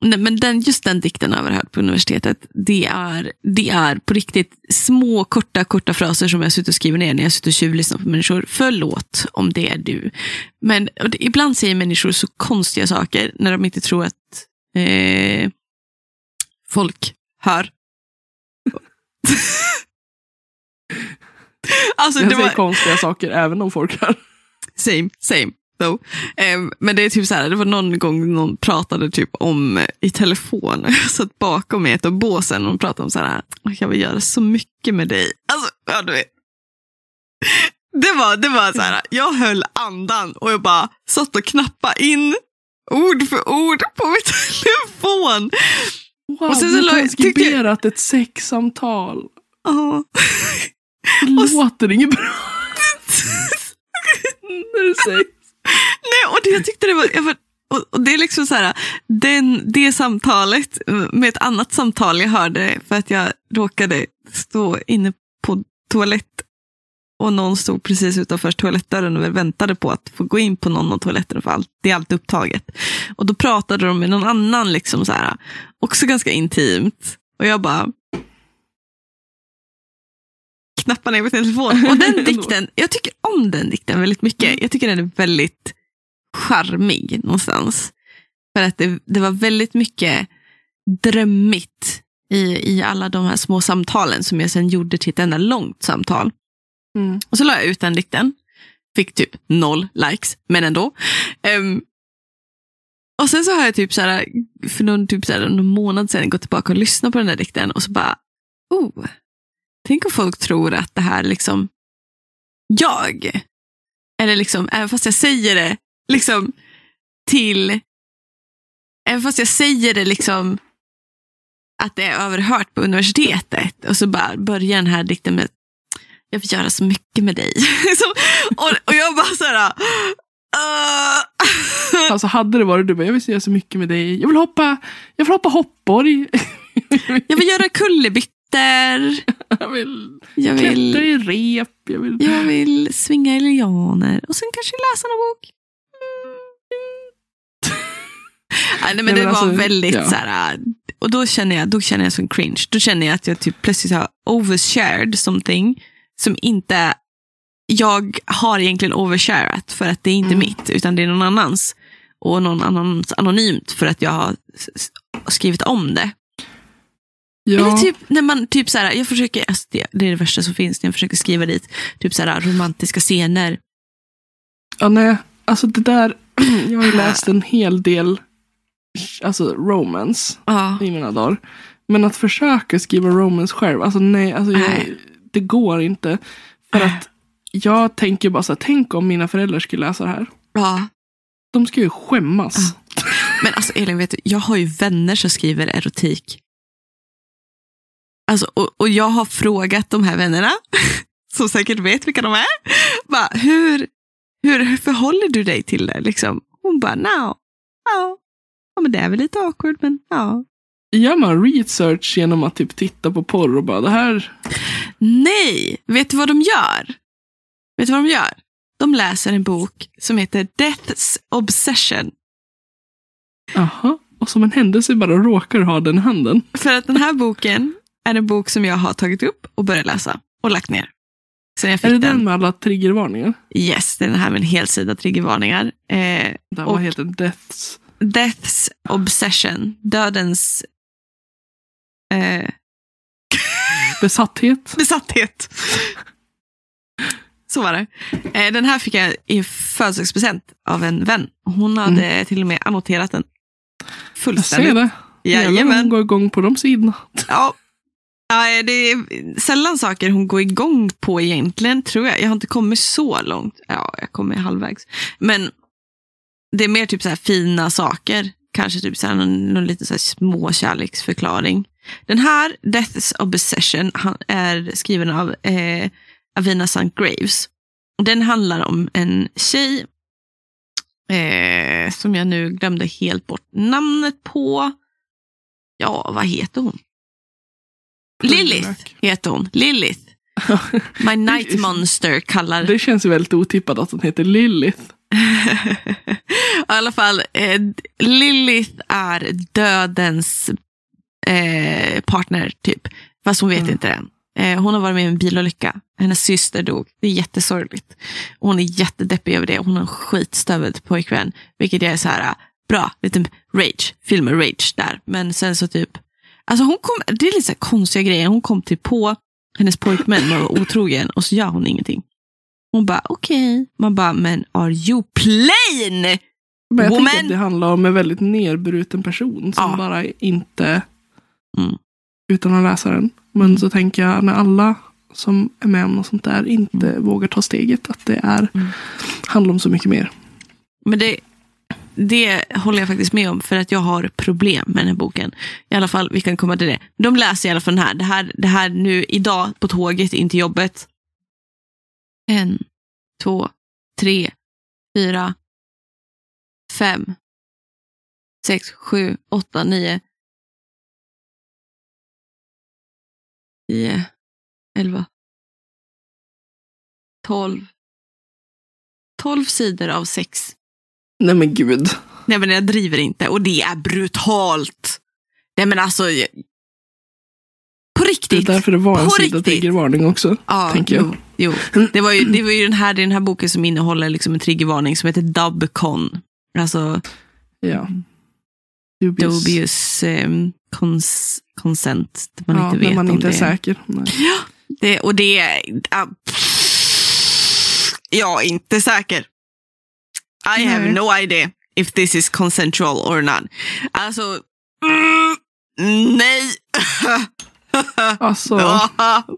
men den, just den dikten överhört på universitetet, det är, det är på riktigt små, korta, korta fraser som jag suttit och skriver ner när jag suttit och tjuvlyssnat på människor. Förlåt om det är du. Men det, ibland säger människor så konstiga saker när de inte tror att eh, folk hör. alltså, Jag det säger var, konstiga saker även om folk hör. Same, same. Though. Em, men det är typ så här, det var någon gång någon pratade typ om eh, i telefon, jag satt bakom i ett av båsen och de pratade om så här, jag vill göra så mycket med dig. Alltså, ja du vet. Det var, det var så här, jag höll andan och jag bara satt och knappade in ord för ord på min telefon. Wow, Och sen du så har la- tyckte jag- transkriberat ett sexsamtal. Ja. Det Och s- låter inget bra. När du säger Nej, och det, jag tyckte det var... Jag var och, det är liksom så här, den, det samtalet med ett annat samtal jag hörde för att jag råkade stå inne på toalett och någon stod precis utanför toalettdörren och väntade på att få gå in på någon av toaletterna för allt, det är alltid upptaget. Och då pratade de med någon annan, liksom så här, också ganska intimt. Och jag bara knappar ner på sin telefon. Och den dikten, jag tycker om den dikten väldigt mycket. Jag tycker den är väldigt charmig någonstans. För att det, det var väldigt mycket drömmigt i, i alla de här små samtalen som jag sen gjorde till ett enda långt samtal. Mm. Och så la jag ut den dikten. Fick typ noll likes, men ändå. Ehm, och sen så har jag typ så här, för någon, typ så här, någon månad sedan gått tillbaka och lyssnat på den där dikten och så bara, oh, tänk om folk tror att det här liksom jag. Eller liksom, även fast jag säger det liksom till, även fast jag säger det liksom att det är överhört på universitetet och så bara börjar den här dikten med jag vill göra så mycket med dig. och, och jag bara så här, uh. Alltså hade det varit du bara, jag vill göra så mycket med dig. Jag vill hoppa, jag vill hoppa hoppborg. jag vill göra kullerbyttor. Jag vill Jag klättra vill, i rep. Jag vill... jag vill svinga i lianer och sen kanske läsa någon bok. Nej, nej, men Nej, det men var alltså, väldigt ja. så här, och då känner jag, då känner jag som cringe. Då känner jag att jag typ plötsligt har overshared something som inte, jag har egentligen oversharat för att det är inte Mm. mitt, utan det är någon annans. Och någon annans anonymt för att jag har skrivit om det. Ja. Eller typ när man, typ så här, jag försöker, alltså det, det är det värsta som finns, när jag försöker skriva dit typ så här, romantiska scener. ja, nej, alltså det där, jag har ju läst en hel del alltså romance Ja. i mina dagar. Men att försöka skriva romance själv, alltså nej, alltså jag, Nej. det går inte. För att jag tänker bara så här, tänk om mina föräldrar skulle läsa det här. ja. De ska ju skämmas. Men alltså Elin, vet du, jag har ju vänner som skriver erotik. Alltså, och, och jag har frågat de här vännerna, som säkert vet vilka de är, bara, hur, hur, hur förhåller du dig till det? Liksom. Hon bara, no. ja. ja, men det är väl lite awkward, men ja. Gör man research genom att typ titta på porr och bara det här, Nej, vet du vad de gör? Vet du vad de gör? De läser en bok som heter Death's Obsession. aha. Och som en händelse bara råkar ha den i handen. För att den här boken är en bok som jag har tagit upp och börjat läsa och lagt ner. Sen jag fick Är det den. den med alla triggervarningar? Yes, det är den här med en helsida triggervarningar. Eh, Den vad heter den? Deaths. Death's Obsession, dödens eh, Besatthet. besatthet. Så var det. Eh, den här fick jag i födelsedagspresent av en vän. Hon hade till och med annoterat den. Jag ser Fullständigt. det. Jajamän. hon går igång på de sidorna. Ja. Ja, det är sällan saker hon går igång på egentligen, tror jag. Jag har inte kommit så långt. Ja, jag kommer halvvägs. Men det är mer typ så här fina saker. Kanske typ så här någon, någon liten så här små kärleksförklaring. Den här, Death's Obsession, han är skriven av eh, Avina St. Graves. Den handlar om en tjej eh, som jag nu glömde helt bort namnet på. Ja, vad heter hon? Lilith heter hon. Lilith. My Night Monster kallar... Det känns väldigt otippat att hon heter Lilith. I alla fall, eh, Lilith är dödens eh, partner, typ. Fast hon vet Mm. inte det än. Eh, hon har varit med i en bilolycka. Hennes syster dog. Det är jättesorgligt. Hon är jättedeppig över det. Hon har en skitstövel till pojkvän. Vilket jag är så här, bra, lite rage. Filmer rage där. Men sen så typ, alltså hon kom, det är lite så konstiga grejer. Hon kom typ på hennes pojkvän var otrogen och så gör hon ingenting. Hon bara, okej. Man bara, men are you plain? Men jag Woman. att det handlar om en väldigt nerbruten person som Ja. bara inte, Mm. utan att läsa den. Men så tänker jag när alla som är med om något sånt där inte vågar ta steget, att det är, Mm. handlar om så mycket mer. Men det, det håller jag faktiskt med om för att jag har problem med den här boken. I alla fall, vi kan komma till det. De läser i alla fall den här. Det här, det här nu idag på tåget in till jobbet. En, två, tre, fyra, fem, sex, sju, åtta, nio, tio, elva, tolv. Tolv sidor av sex. Nej men gud. Nej men jag driver inte och det är brutalt. Nej men alltså. jag- På Det är riktigt. därför det var en På sida riktigt. triggervarning också. ja, tänker jag. Jo, jo. Det var ju, det var ju den, här, är den här boken som innehåller liksom en triggervarning som heter Dubcon. Alltså, Ja. Dubious. dubious um, cons consent. Man ja, inte vet när man om inte det är säker. Nej. Det, och det är... Uh, jag är inte säker. I have Nej. no idea if this is consensual or not. Alltså, mm, nej. Alltså,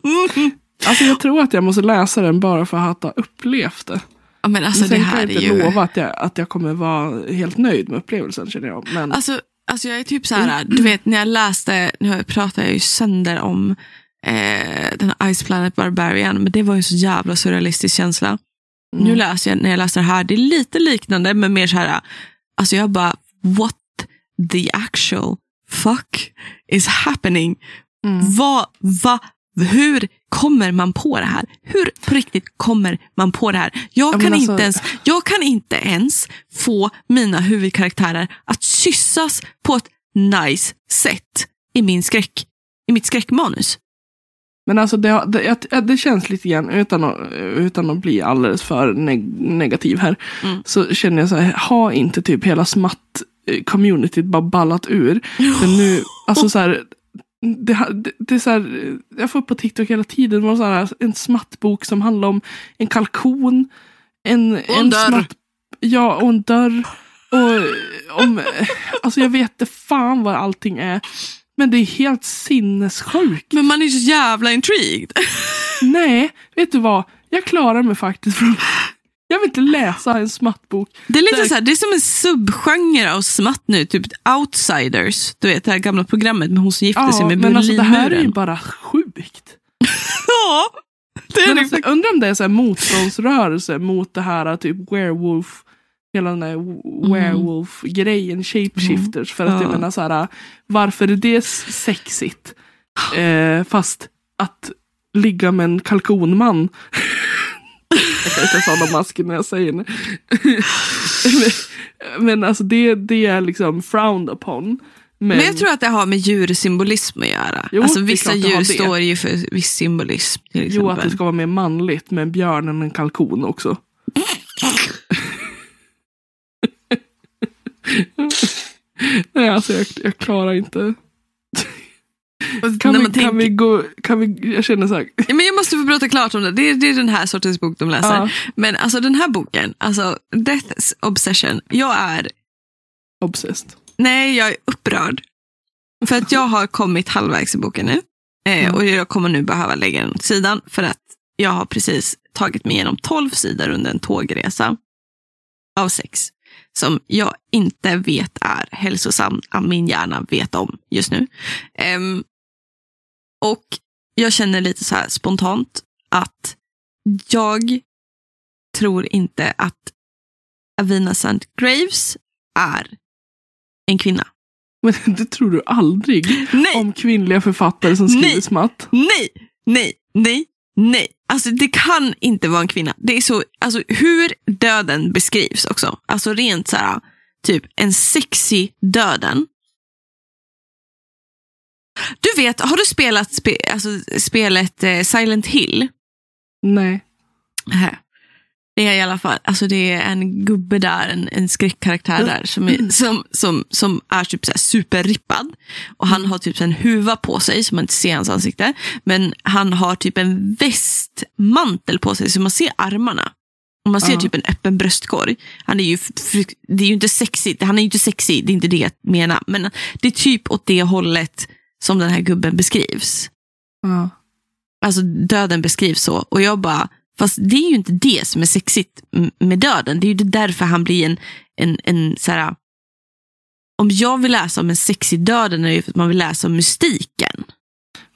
Mm. alltså, jag tror att jag måste läsa den bara för att ha upplevt det. Ja, men alltså Men sen det kan här jag är inte ju... lova att jag, att jag kommer vara helt nöjd med upplevelsen känner jag. Men Alltså, alltså jag är typ så här, du vet när jag läste, nu pratar jag ju sönder om eh, den Ice Planet Barbarian, men det var ju en så jävla surrealistisk känsla. Nu mm, läser jag, när jag läser det här, det är lite liknande, men mer så här, alltså jag bara, what the actual fuck is happening? mm. Vad, va, hur kommer man på det här? Hur på riktigt kommer man på det här? Jag, Ja, kan, alltså- inte ens, jag kan inte ens få mina huvudkaraktärer att kyssas på ett nice sätt i, min skräck, i mitt skräckmanus. Men alltså det, det, det känns lite grann, utan att, utan att bli alldeles för neg negativ här, Mm. så känner jag så här, har inte typ hela smatt-communityt bara ballat ur? För nu, alltså så här, det, det, det är så här, jag får upp på TikTok hela tiden, var så här, en smattbok som handlar om en kalkon, en, en dörr. Smatt, ja, och en dörr. Och om, alltså jag vet inte fan vad allting är. Men det är helt sinnessjukt. Men man är så jävla intrigued. Nej, vet du vad? Jag klarar mig faktiskt från... Jag vill inte läsa en smattbok. Det är lite Där- så här, det är som en subgenre av smatt nu, typ Outsiders. Du vet det här gamla programmet med hon som gifte sig Ja, med men alltså det här är ju bara sjukt. Ja, det är Men det. alltså, jag undrar om det är så här motståndsrörelse mot det här typ werewolf, hela den där werewolf-grejen, shapeshifters. För att jag. Ja. menar så här, varför är det sexigt? Eh, fast att ligga med en kalkonman. jag kan inte hålla masken när jag säger det. men, men alltså det, det är liksom frowned upon. Men, Men jag tror att det har med djursymbolism att göra. Jo, alltså vissa djur står ju för viss symbolism. Jo, att det ska vara mer manligt med en björn än en kalkon också. Nej, alltså jag, jag klarar inte. Kan, När vi, kan vi gå, kan vi, jag känner så här. Men jag måste få prata klart om det. Det är, det är den här sortens bok de läser. Ja, Men alltså den här boken, alltså Death's Obsession. Jag är, obsessed. nej jag är upprörd. För att jag har kommit halvvägs i boken nu. Eh, Mm. Och jag kommer nu behöva lägga den åt sidan. För att jag har precis tagit mig igenom 12 sidor under en tågresa. Av sex. Som jag inte vet är hälsosam. att Min hjärna vet om just nu. Ehm, och jag känner lite så här spontant att jag tror inte att Avina St. Graves är en kvinna. Men det tror du aldrig Nej, om kvinnliga författare som skriver Nej. smatt. nej, nej, nej, nej. Alltså det kan inte vara en kvinna. Det är så, alltså hur döden beskrivs också. Alltså rent så här, typ en sexy döden. Du vet, har du spelat spe, alltså, spelet eh, Silent Hill? Nej. Här. Det är i alla fall, alltså det är en gubbe där, en, en skräckkaraktär där som är, som, som, som är typ så superrippad. Och han har typ en huva på sig så man inte ser hans ansikte. Men han har typ en västmantel på sig så man ser armarna. Och man ser Ja. typ en öppen bröstkorg. Han är ju, det är ju inte sexigt, han är ju inte sexig, det är inte det jag menar. Men det är typ åt det hållet som den här gubben beskrivs. Ja. Alltså döden beskrivs så. Och jag bara, fast det är ju inte det som är sexigt med döden. Det är ju därför han blir en, en, en så här. Om jag vill läsa om en sexig döden är det ju för att man vill läsa om mystiken.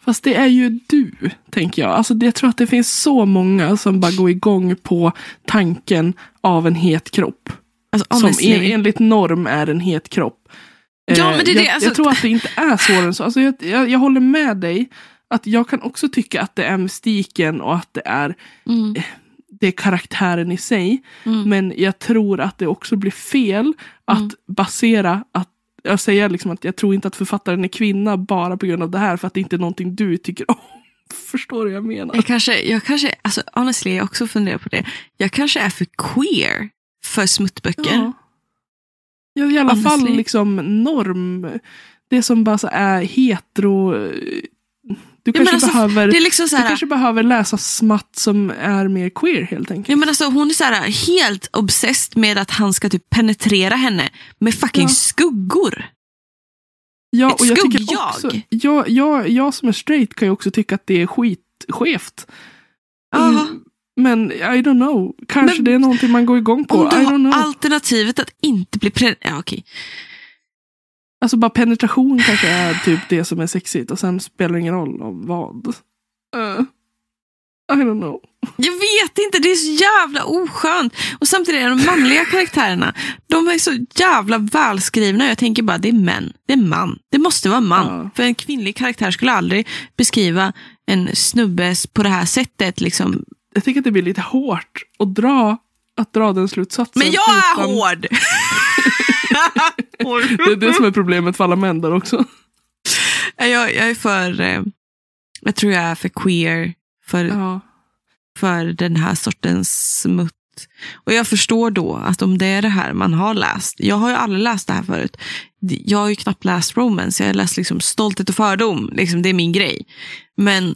Fast det är ju du, tänker jag. Alltså, jag tror att det finns så många som bara går igång på tanken av en het kropp. Alltså, Som en, enligt norm är en het kropp. Ja, Eh, men det är jag, det, alltså- jag tror att det inte är svårare än så. Alltså, jag, jag, jag håller med dig. Att jag kan också tycka att det är mystiken och att det är, Mm, det är karaktären i sig. mm, Men jag tror att det också blir fel att Mm. basera att jag säger liksom att jag tror inte att författaren är kvinna bara på grund av det här för att det inte är någonting du tycker om. Förstår du vad jag menar? jag kanske, jag kanske, alltså honestly, jag också funderar på det. Jag kanske är för queer för smuttböcker. Ja. Ja, I alla Honestly. fall liksom norm. Det som bara så är hetero. Du kanske, alltså, behöver, Det är liksom så du kanske behöver läsa smatt som är mer queer helt enkelt. Ja, men alltså, hon är så här, helt obsessed med att han ska typ penetrera henne med fucking Ja. skuggor. Ja, Ett och jag tycker skuggjag. också, jag, jag, jag som är straight kan ju också tycka att det är skitskevt. Mm, men I don't know. Kanske Men- det är någonting man går igång på. Om du I don't know. har alternativet att inte bli. Ja, okej. Alltså bara penetration kanske är typ det som är sexigt och sen spelar det ingen roll om vad. Uh, I don't know. Jag vet inte, det är så jävla oskönt. Och samtidigt är de manliga karaktärerna, de är så jävla välskrivna. Jag tänker bara, det är män. Det är man. Det måste vara man. Ja. För en kvinnlig karaktär skulle aldrig beskriva en snubbe på det här sättet. Liksom. Jag tycker att det blir lite hårt att dra, att dra den slutsatsen. Men jag är utan- hård! Det är det som är problemet för alla män där också. jag, jag är för, eh, jag tror jag är för queer för, Ja. för den här sortens smutt. Och jag förstår då att om det är det här man har läst. Jag har ju aldrig läst det här förut. Jag har ju knappt läst romance. Jag har läst liksom Stolthet och fördom. Liksom, det är min grej. Men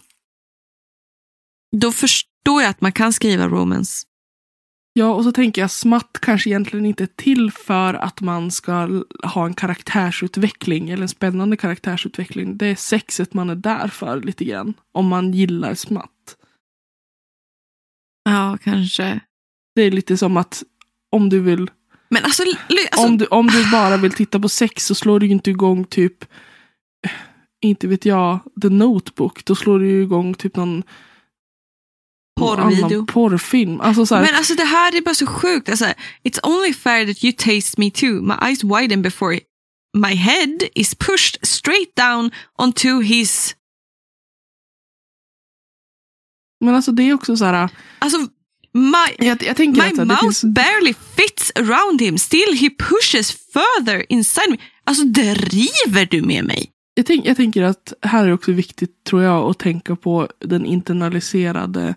då förstår jag att man kan skriva romance. Ja, och så tänker jag smatt kanske egentligen inte är till för att man ska ha en karaktärsutveckling eller en spännande karaktärsutveckling. Det är sexet man är där för lite grann. Om man gillar smatt. Ja, kanske. Det är lite som att om du vill Men alltså, alltså om, du, om du bara vill titta på sex så slår du ju inte igång typ, inte vet jag, The Notebook. Då slår du ju igång typ någon Porrvideo. porrfilm. Alltså så här, Men alltså det här är bara så sjukt. Alltså, It's only fair that you taste me too. My eyes widen before my head is pushed straight down onto his... men alltså det är också så här, Alltså, my, jag, jag my att mouth finns, barely fits around him. Still he pushes further inside me. Alltså driver du med mig? jag, tänk, jag tänker att här är också viktigt tror jag att tänka på den internaliserade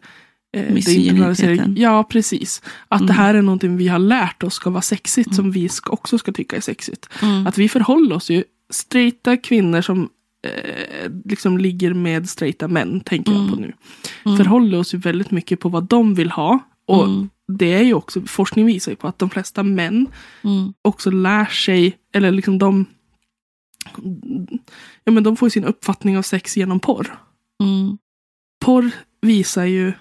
Misogyniteten. internaliserade- Ja, precis. Att Mm. det här är någonting vi har lärt oss ska vara sexigt som vi också ska tycka är sexigt. Mm. Att vi förhåller oss ju straighta kvinnor som eh, liksom ligger med straighta män, tänker jag på nu. Mm. Förhåller oss ju väldigt mycket på vad de vill ha. Och Mm. det är ju också, forskning visar ju på att de flesta män Mm. också lär sig, eller liksom de Ja men de får sin uppfattning av sex genom porr. Mm. Porr visar ju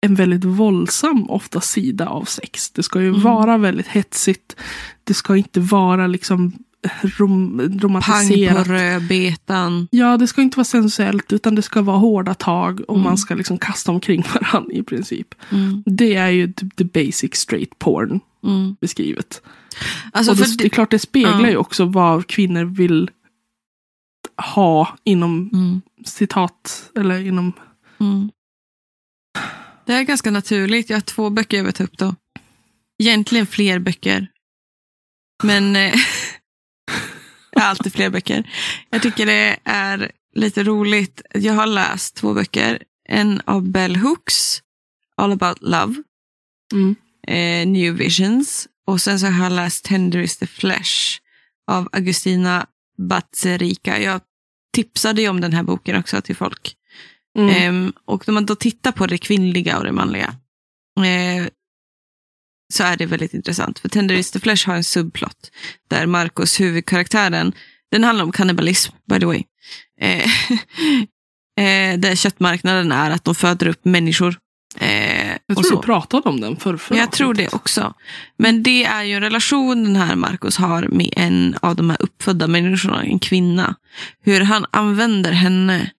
en väldigt våldsam ofta sida av sex. Det ska ju Mm. vara väldigt hetsigt. Det ska inte vara liksom rom, Pang romantiserat. på rödbetan. Ja, det ska inte vara sensuellt utan det ska vara hårda tag och Mm. man ska liksom kasta omkring varandra i princip. Mm. Det är ju typ the basic straight porn Mm. beskrivet. Alltså, och det det, är klart det speglar Ja. ju också vad kvinnor vill ha inom mm. citat eller inom Mm. Det är ganska naturligt. Jag har två böcker jag vill ta upp då. Egentligen fler böcker. Men eh, jag har alltid fler böcker. Jag tycker det är lite roligt. Jag har läst två böcker. En av Bell Hooks, All about love, mm, eh, New Visions. Och sen så har jag läst Tender is the flesh av Agustina Batzerica. Jag tipsade ju om den här boken också till folk. Mm, Ehm, och när man då tittar på det kvinnliga och det manliga eh, så är det väldigt intressant. För Tender is the Flesh har en subplot där Marcos huvudkaraktären, den handlar om kannibalism by the way. Eh, eh, där köttmarknaden är att de föder upp människor. Eh, jag och tror så. du pratade om den för, för Jag tror det också. Men det är ju en relation den här Marcus har med en av de här uppfödda människorna, en kvinna. Hur han använder henne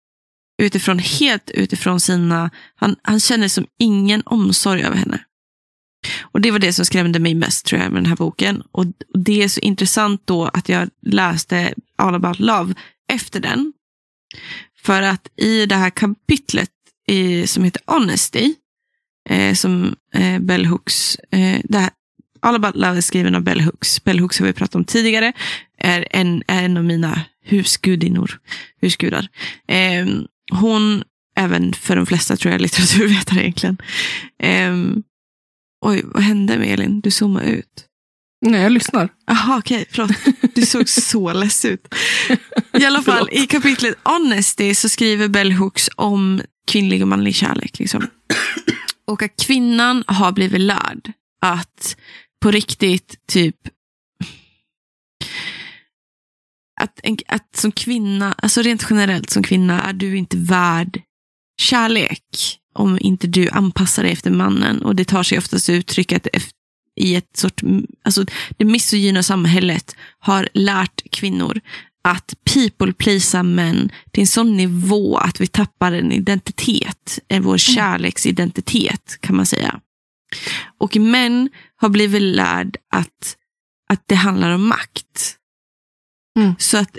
utifrån, helt utifrån sina... Han, han känner som ingen omsorg över henne. Och det var det som skrämde mig mest tror jag med den här boken. Och, och det är så intressant då att jag läste All about love efter den. För att i det här kapitlet i, som heter Honesty, eh, som eh, Bell Hooks, eh, det här, All about love är skriven av Bell Hooks. Bell Hooks har vi pratat om tidigare, är en, är en av mina husgudinnor, husgudar. Eh, hon, även för de flesta tror jag, litteraturvetare egentligen. Eh, oj, vad hände med Elin? Du zoomade ut. Nej, jag lyssnar. Jaha, okej. förlåt. Du såg så less ut. I alla fall, Förlåt. i kapitlet Honesty så skriver Bell Hooks om kvinnlig och manlig kärlek. Liksom. Och att kvinnan har blivit lärd att på riktigt typ att, en, att som kvinna, alltså rent generellt som kvinna är du inte värd kärlek om inte du anpassar dig efter mannen. Och det tar sig oftast uttryck att i ett sort, alltså det misogyna samhället har lärt kvinnor att people pleasa män till en sån nivå att vi tappar en identitet, en vår kärleksidentitet kan man säga. Och män har blivit lärd att, att det handlar om makt. Mm. Så att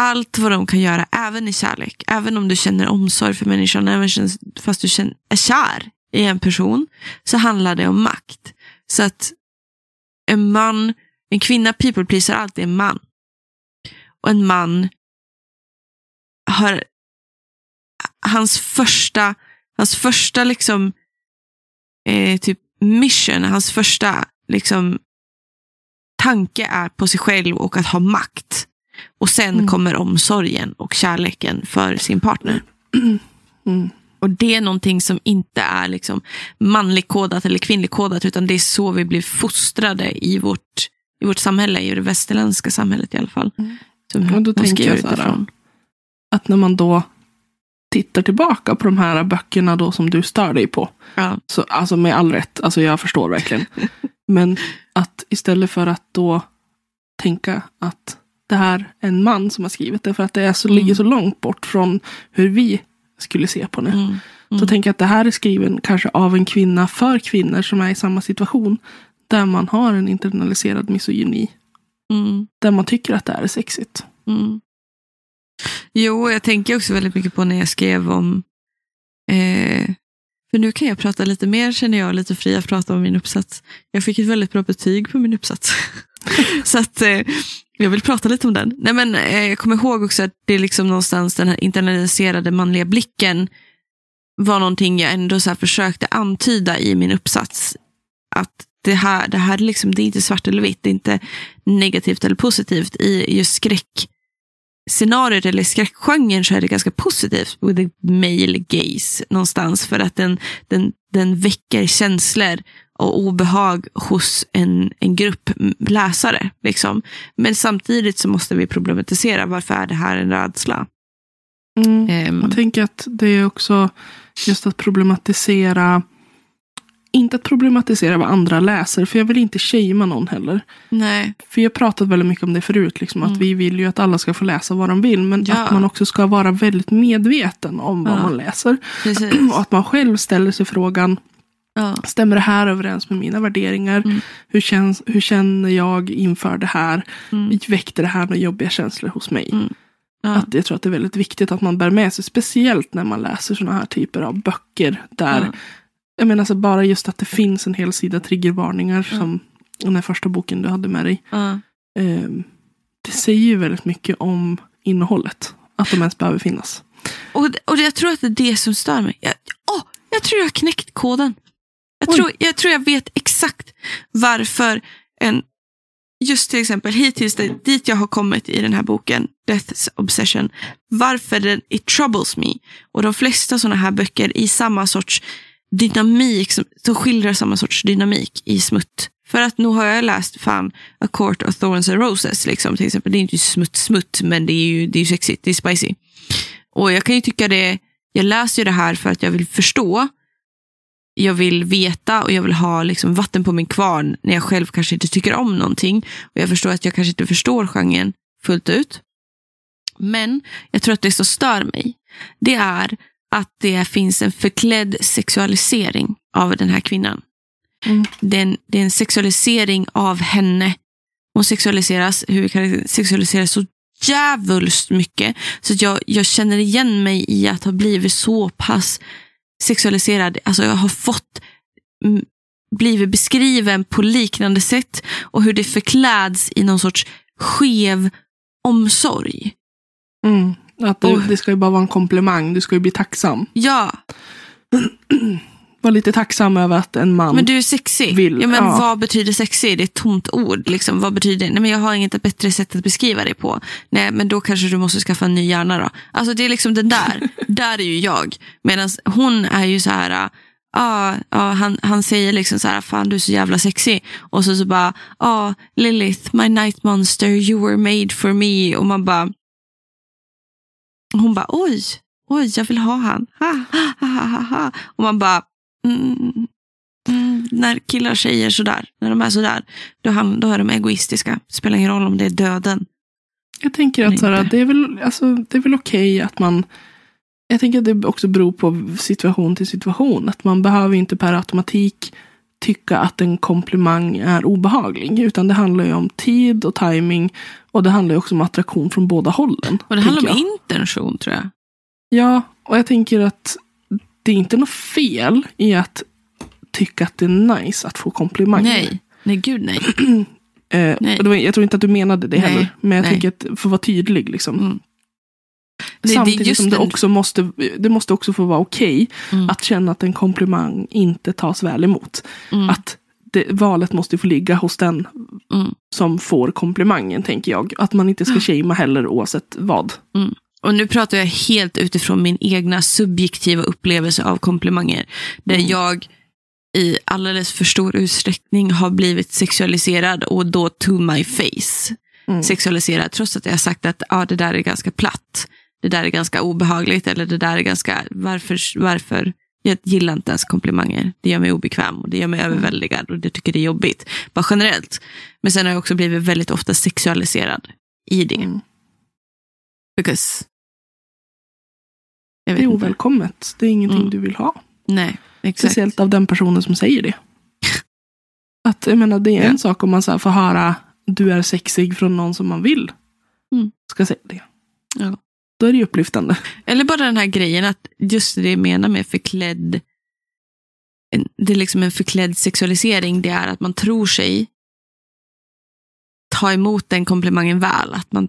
allt vad de kan göra, även i kärlek, även om du känner omsorg för människan, även fast du känner, är kär i en person, så handlar det om makt. Så att en man, en kvinna people pleaser alltid en man. Och en man har hans första, hans första liksom eh, typ mission, hans första liksom tanke är på sig själv och att ha makt. Och sen Mm. kommer omsorgen och kärleken för sin partner. Mm. Och det är någonting som inte är liksom manligkodat eller kvinnligkodat, utan det är så vi blir fostrade i vårt, i vårt samhälle, i det västerländska samhället i alla fall. Mm. Som Ja, då tänker jag så här. Att när man då tittar tillbaka på de här böckerna då som du stör dig på. Ja. Så, alltså med all rätt, alltså jag förstår verkligen. Men att istället för att då tänka att det här är en man som har skrivit det, för att det är så, Mm. ligger så långt bort från hur vi skulle se på det. Mm. Så tänker jag att det här är skriven kanske av en kvinna för kvinnor som är i samma situation. Där man har en internaliserad misogyni. Mm. Där man tycker att det här är sexigt. Mm. Jo, jag tänker också väldigt mycket på när jag skrev om... Eh, för nu kan jag prata lite mer, känner jag, lite fri att prata om min uppsats. Jag fick ett väldigt bra betyg på min uppsats. Så att eh, jag vill prata lite om den. Nej, men, eh, jag kommer ihåg också att det är liksom någonstans den här internaliserade manliga blicken var någonting jag ändå så här försökte antyda i min uppsats. Att det här, det här är liksom, det är inte svart eller vitt, det är inte negativt eller positivt. I just skräck skräckscenariot eller skräckgenren så är det ganska positivt with the male gaze någonstans. För att den, den, den väcker känslor och obehag hos en, en grupp läsare. Liksom. Men samtidigt så måste vi problematisera varför är det här en rädsla. Mm. Ehm, Jag tänker att det är också just att problematisera. Inte att problematisera vad andra läser, för jag vill inte shamea någon heller. nej, För jag har pratat väldigt mycket om det förut, liksom, Mm. att vi vill ju att alla ska få läsa vad de vill. Men Ja. att man också ska vara väldigt medveten om vad Ja. man läser. precis. Och att man själv ställer sig frågan, Ja. stämmer det här överens med mina värderingar? Mm. Hur, känns, hur känner jag inför det här? Mm. Väckte det här några jobbiga känslor hos mig? Mm. Ja. Att jag tror att det är väldigt viktigt att man bär med sig, speciellt när man läser sådana här typer av böcker. Där. Jag menar alltså bara just att det finns en hel sida triggervarningar Ja. som den här första boken du hade med dig. Ja. Ehm, det säger ju väldigt mycket om innehållet. Att de ens behöver finnas. Och, och jag tror att det är det som stör mig. Jag, åh, jag tror jag har knäckt koden. Jag Oj. tror, jag tror jag vet exakt varför en, just till exempel hittills det, dit jag har kommit i den här boken, Death's Obsession, varför den, it troubles me. Och de flesta sådana här böcker i samma sorts dynamik, som, som skildrar samma sorts dynamik i smutt. För att nu har jag läst fan A Court of Thorns and Roses, liksom, till exempel. Det är inte smutt smutt, men det är ju, det är ju sexigt, det är spicy. Och jag kan ju tycka det, jag läser ju det här för att jag vill förstå. Jag vill veta och jag vill ha liksom vatten på min kvarn när jag själv kanske inte tycker om någonting. Och jag förstår att jag kanske inte förstår genren fullt ut. Men jag tror att det som stör mig, det är att det finns en förklädd sexualisering av den här kvinnan. Mm. Det, är en, det är en sexualisering av henne. Hon sexualiseras, hur vi kan sexualisera så djävulskt mycket. Så jag, jag känner igen mig i att ha blivit så pass sexualiserad. Alltså jag har fått blivit beskriven på liknande sätt och hur det förkläds i någon sorts skev omsorg. Mm. Att det, det ska ju bara vara en komplimang, du ska ju bli tacksam. Ja, Var lite tacksam över att en man... Men du är sexig. Vill, ja, men ja. Vad betyder sexig? Det är ett tomt ord. Liksom. Vad betyder det? Nej, men jag har inget bättre sätt att beskriva det på. Nej, men då kanske du måste skaffa en ny hjärna då. Alltså det är liksom den där. där är ju jag. Medan hon är ju så här, ah, ah, han, han säger liksom så här, fan du är så jävla sexig. Och så, så bara, ah, Lilith, my night monster, you were made for me. Och man bara, hon bara, oj, oj, jag vill ha han. Ha, ha, ha, ha, ha. Och man bara, mm, mm, när killar säger sådär, när de är sådär, då, då är de egoistiska. Det spelar ingen roll om det är döden. Jag tänker att Inte. det är väl, alltså, det är väl okej att man... Jag tänker att det också beror på situation till situation. Att man behöver inte per automatik tycka att en komplimang är obehaglig. Utan det handlar ju om tid och timing. Och det handlar ju också om attraktion från båda hållen. Och det handlar om jag. intention tror jag. Ja, och jag tänker att det är inte något fel i att tycka att det är nice att få komplimanger. Nej, nej gud nej. Eh, Nej. och det var, jag tror inte att du menade det Nej, heller. Men jag nej. tänker att för att vara tydlig. Liksom. Mm. Det- det är Samtidigt just som det också måste, det måste också få vara okej Mm. att känna att en komplimang inte tas väl emot. Mm. Att det, valet måste få ligga hos den Mm. som får komplimangen, tänker jag. Att man inte ska shamea heller oavsett vad. Och nu pratar jag helt utifrån min egna subjektiva upplevelse av komplimanger. Där Mm. jag i alldeles för stor utsträckning har blivit sexualiserad och då to my face. Mm. Sexualiserad trots att jag har sagt att ah, det där är ganska platt. Det där är ganska obehagligt eller det där är ganska, varför, varför? Jag gillar inte ens komplimanger. Det gör mig obekväm och det gör mig överväldigad och det tycker det är jobbigt. Bara generellt. Men sen har jag också blivit väldigt ofta sexualiserad i det. Mm. Because... Det är inte. ovälkommet. Det är ingenting Mm. du vill ha. Nej, exakt. Speciellt av den personen som säger det. Att, jag menar, det är en Ja. sak om man så får höra du är sexig från någon som man vill Mm. ska säga det. Ja. Då är det ju upplyftande. Eller bara den här grejen att just det jag menar med förklädd det är liksom en förklädd sexualisering, det är att man tror sig ta emot den komplimangen väl. Att man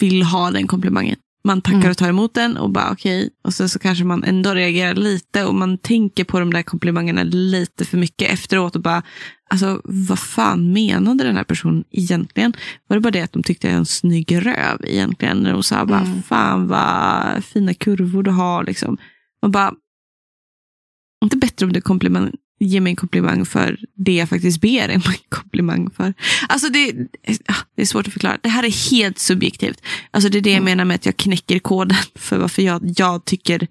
vill ha den komplimangen. Man tackar Mm. och tar emot den och bara okej. Och sen så kanske man ändå reagerar lite och man tänker på de där komplimangerna lite för mycket efteråt och bara, alltså vad fan menade den här personen egentligen? Var det bara det att de tyckte jag är en snygg röv egentligen? När de sa bara, Mm. fan vad fina kurvor du har liksom. Man bara, inte bättre om du komplimang, ger mig en komplimang för det jag faktiskt ber en komplimang för. Alltså det, det är svårt att förklara. Det här är helt subjektivt. Alltså det är det jag menar med att jag knäcker koden för varför jag, jag tycker,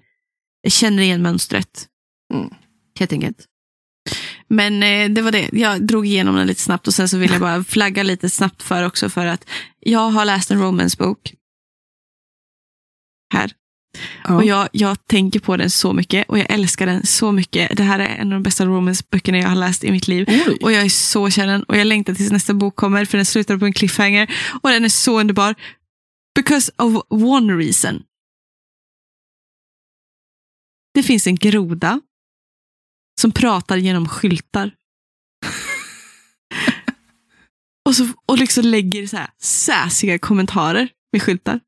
jag känner igen mönstret. Mm. Helt enkelt. Men eh, det var det. Jag drog igenom den lite snabbt och sen så vill jag bara flagga lite snabbt för också för att jag har läst en romance-bok. Här. Ja. Och jag, jag tänker på den så mycket och jag älskar den så mycket. Det här är en av de bästa romance-böckerna jag har läst i mitt liv. Oj. Och jag är så kär den och jag längtar tills nästa bok kommer för den slutar på en cliffhanger. Och den är så underbar. Because of one reason. Det finns en groda som pratar genom skyltar. och, så, och liksom lägger så här säsiga kommentarer med skyltar.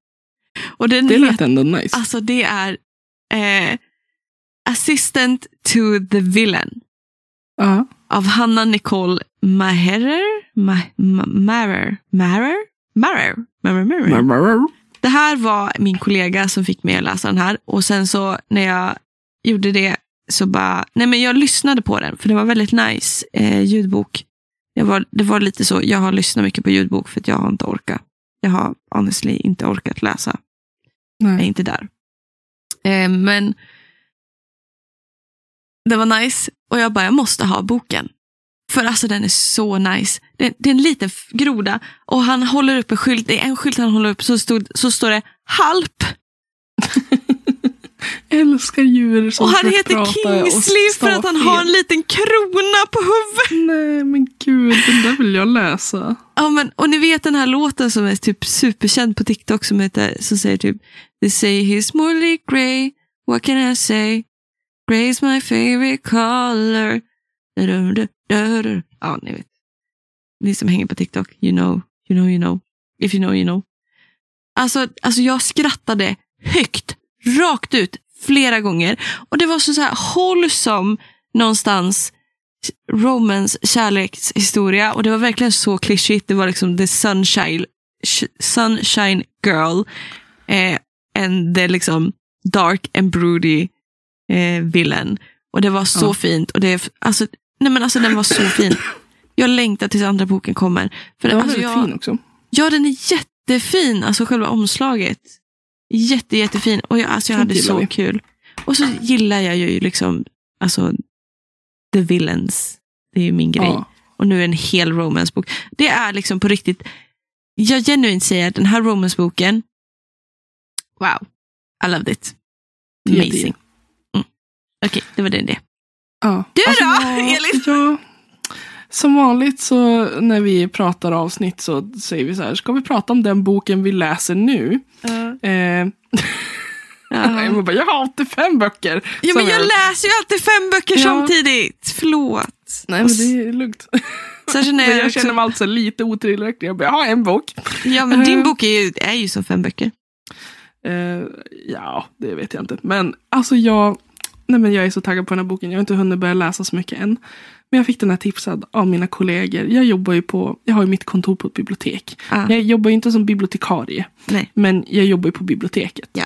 Och den Det lät ändå nice. Alltså det är eh, Assistant to the Villain ja. av Hanna Nicole Maherer. Ma, ma, Marer. Marer? Marer? Marer, Marer. Det här var min kollega som fick mig att läsa den här. Och sen så när jag gjorde det så bara, nej men jag lyssnade på den för det var väldigt nice eh, ljudbok. Jag var, det var lite så, jag har lyssnat mycket på ljudbok för att jag har inte orkat. Jag har honestly inte orkat läsa jag är inte där. Eh, men det var nice och jag bara, jag måste ha boken. För alltså den är så nice. Det, det är en liten groda och han håller upp en skylt. Det är en skylt han håller upp så, stod, så står det halp. Älskar djur som Och han heter Kingsley för att han har en liten krona på huvudet. Nej men gud, den där vill jag läsa. Ja, men, och ni vet den här låten som är typ superkänd på TikTok som, heter, som säger typ They say he's more like grey, what can I say? Grey's my favorite color. Ja, ni vet. Ni som hänger på TikTok, you know, you know, you know. If you know, you know. Alltså, alltså jag skrattade högt, rakt ut, flera gånger. Och det var så, så här wholesome, någonstans romance, kärlekshistoria. Och det var verkligen så klyschigt. Det var liksom the sunshine, sh- sunshine girl. Eh, and the liksom dark and broody eh, villain. Och det var så Ja. fint. Och det, alltså, nej men alltså den var så fin. Jag längtar tills andra boken kommer. För Den var alltså, väldigt jag, fin också. Ja, den är jättefin. Alltså själva omslaget. Jätte, jättefin. Och jag, alltså, jag hade så vi. kul. Och så gillar jag ju liksom, alltså, the villains. Det är ju min grej. Ja. Och nu en hel romancebok. Det är liksom på riktigt, jag genuint säger att den här romanceboken, wow, I loved it. Amazing. Mm. Okej, det var det. det. Ja. Du då, jag- Elin? Ja, som vanligt så när vi pratar avsnitt så säger vi så här, ska vi prata om den boken vi läser nu? Eh, Ja. jag, bara, jag har 85 böcker. Ja, men jag läser ju alltid fem böcker Ja. samtidigt. Förlåt. Nej, men det är lugnt. Särskilt när jag, jag känner mig alltså lite otillräcklig. Jag bara, jag har en bok. Ja, men din Eh. bok är ju, är ju som fem böcker. Eh, ja, det vet jag inte. Men alltså jag, nej men jag är så taggad på den här boken. Jag har inte hunnit börja läsa så mycket än. Men jag fick den här tipsad av mina kollegor. Jag jobbar ju på, jag har ju mitt kontor på ett bibliotek. Ah, Jag jobbar ju inte som bibliotekarie. nej. Men jag jobbar ju på biblioteket. Ja.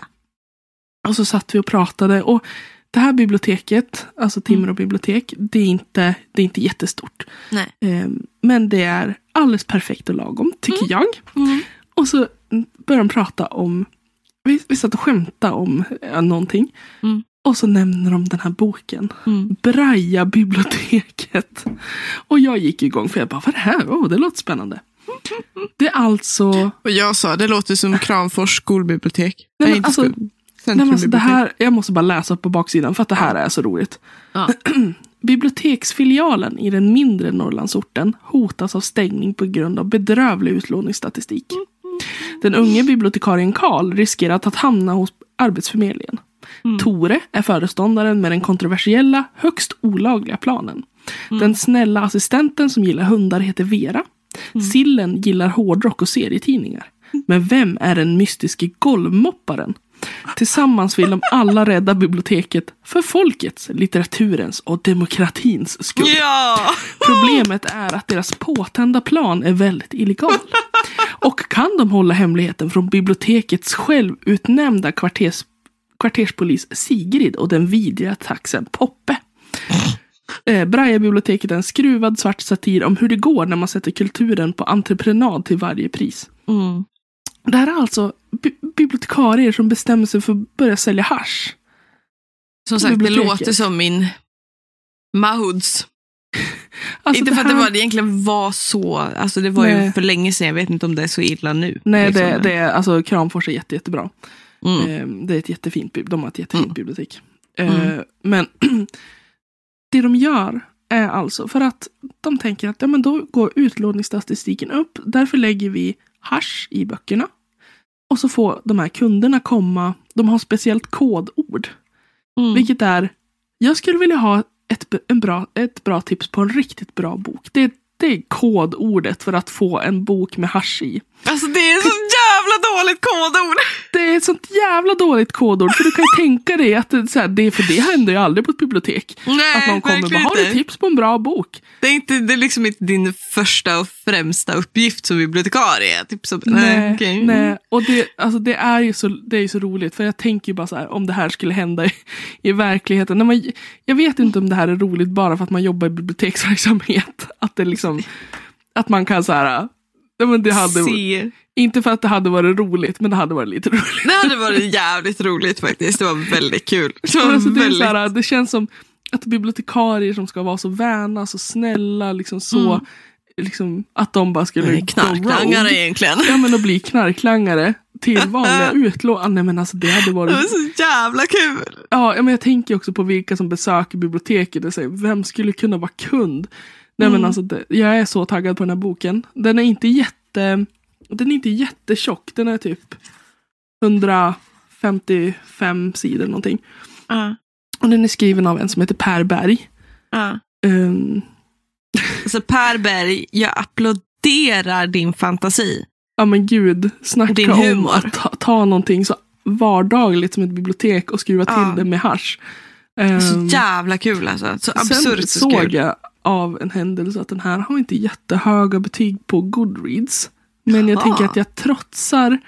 Och så satt vi och pratade. Och det här biblioteket, alltså Timrå bibliotek, det är inte, det är inte jättestort. Eh, men det är alldeles perfekt och lagom, tycker jag. Mm. Och så började de prata om, vi, vi satt och skämtade om ja, någonting. Mm. Och så nämner de den här boken. Mm. Braja biblioteket. Och jag gick igång för jag bara, vad är det här? Oh, det låter spännande. Det är alltså, Och jag sa, det låter som Kramfors skolbibliotek. Nej, men alltså- skol. nej, men alltså det här, jag måste bara läsa på baksidan för att det här är så roligt. Ja. Biblioteksfilialen i den mindre Norrlandsorten hotas av stängning på grund av bedrövlig utlåningsstatistik. Den unge bibliotekarien Karl riskerar att hamna hos Arbetsförmedlingen. Tore är föreståndaren med den kontroversiella, högst olagliga planen. Den snälla assistenten som gillar hundar heter Vera. Sillen gillar hårdrock och serietidningar. Men vem är den mystiske golvmopparen? Tillsammans vill de alla rädda biblioteket för folkets, litteraturens och demokratins skull. Ja! Problemet är att deras påtända plan är väldigt illegal. Och kan de hålla hemligheten från bibliotekets självutnämnda kvarters, kvarterspolis Sigrid och den vidriga taxen Poppe? Eh, Braja-biblioteket är en skruvad svart satir om hur det går när man sätter kulturen på entreprenad till varje pris. Mm. Det här är alltså bi- bibliotekarier som bestämmer sig för att börja sälja hasch. Som sagt, det låter som min Mahoods. Alltså inte för att det här- var, det egentligen var så, alltså det var ju Nej. för länge sedan, jag vet inte om det är så illa nu. Nej, liksom. det, det är, alltså Kramfors är jätte, jättebra. Mm. Eh, Det är ett jättefint, de har ett jättefint Mm. bibliotek. Mm. Men det de gör är alltså för att de tänker att ja, men då går utlåningsstatistiken upp. Därför lägger vi hash i böckerna. Och så får de här kunderna komma. De har speciellt kodord. Mm. Vilket är, jag skulle vilja ha ett, en bra, ett bra tips på en riktigt bra bok. Det, det är kodordet för att få en bok med hash i. Alltså det är så jävla dåligt kodord. Det är ett sånt jävla dåligt kodord. För du kan ju tänka dig att det, så här, det, för det händer ju aldrig på ett bibliotek. Nej, att någon kommer bara, har du tips på en bra bok? Det är, inte, det är liksom inte din första och främsta uppgift som bibliotekarie. Typ så, nej, okej. nej. Och det, alltså, det är ju så, det är ju så roligt. För jag tänker ju bara så här, om det här skulle hända i, i verkligheten. När man, jag vet inte om det här är roligt bara för att man jobbar i biblioteksverksamhet. Att det liksom, att man kan så här, ja, men det hade, Se. inte för att det hade varit roligt, men det hade varit lite roligt. Det hade varit jävligt roligt faktiskt. Det var väldigt kul. Det var alltså, det, väldigt... här, det känns som att bibliotekarier som ska vara så väna, så snälla, liksom så, Mm. liksom, att de bara skulle Nej, Knarklangare egentligen. Ja men att bli knarklangare till vanliga utlån. Nej men alltså det hade Det var varit... så jävla kul. Ja, men jag tänker också på vilka som besöker biblioteket och säger vem skulle kunna vara kund? Nej men Mm. alltså det, jag är så taggad på den här boken. Den är inte jätte... Den är inte jättetjock. Den är typ 155 sidor någonting. Ja, Och den är skriven av en som heter Per Berg. ja. Ehm, Alltså Per Berg, jag applåderar din fantasi. ja men gud, snacka Din om humor. att ta, ta någonting så vardagligt som ett bibliotek och skruva till det med hasch. Ehm, Så jävla kul alltså. Så absurt Sen så såg kul. jag av en händelse att den här har inte jättehöga betyg på Goodreads. Men jag tänker att jag trotsar.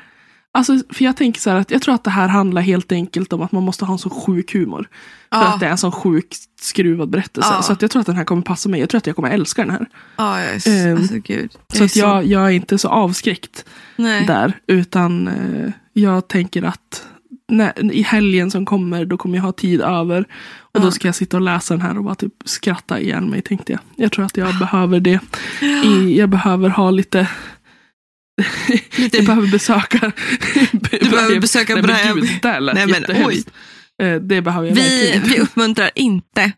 Alltså, för jag tänker så här att jag tror att det här handlar helt enkelt om att man måste ha en så sjuk humor. För Ja. att det är en sån sjukt skruvad berättelse. Ja. Så att jag tror att den här kommer passa mig. Jag tror att jag kommer älska den här. Ja, jag är, så- Ehm, alltså gud. Så att jag, jag är inte så avskräckt nej. där. Utan eh, jag tänker att när, i helgen som kommer då kommer jag ha tid över. Och Ja. då ska jag sitta och läsa den här och bara typ skratta igen mig tänkte jag. Jag tror att jag behöver det. I, jag behöver ha lite Lite- jag behöver besöka Du behöver besöka Nej men gud, där lät Nej, men. Eh, Det behöver jag Vi, verkligen vi uppmuntrar inte Men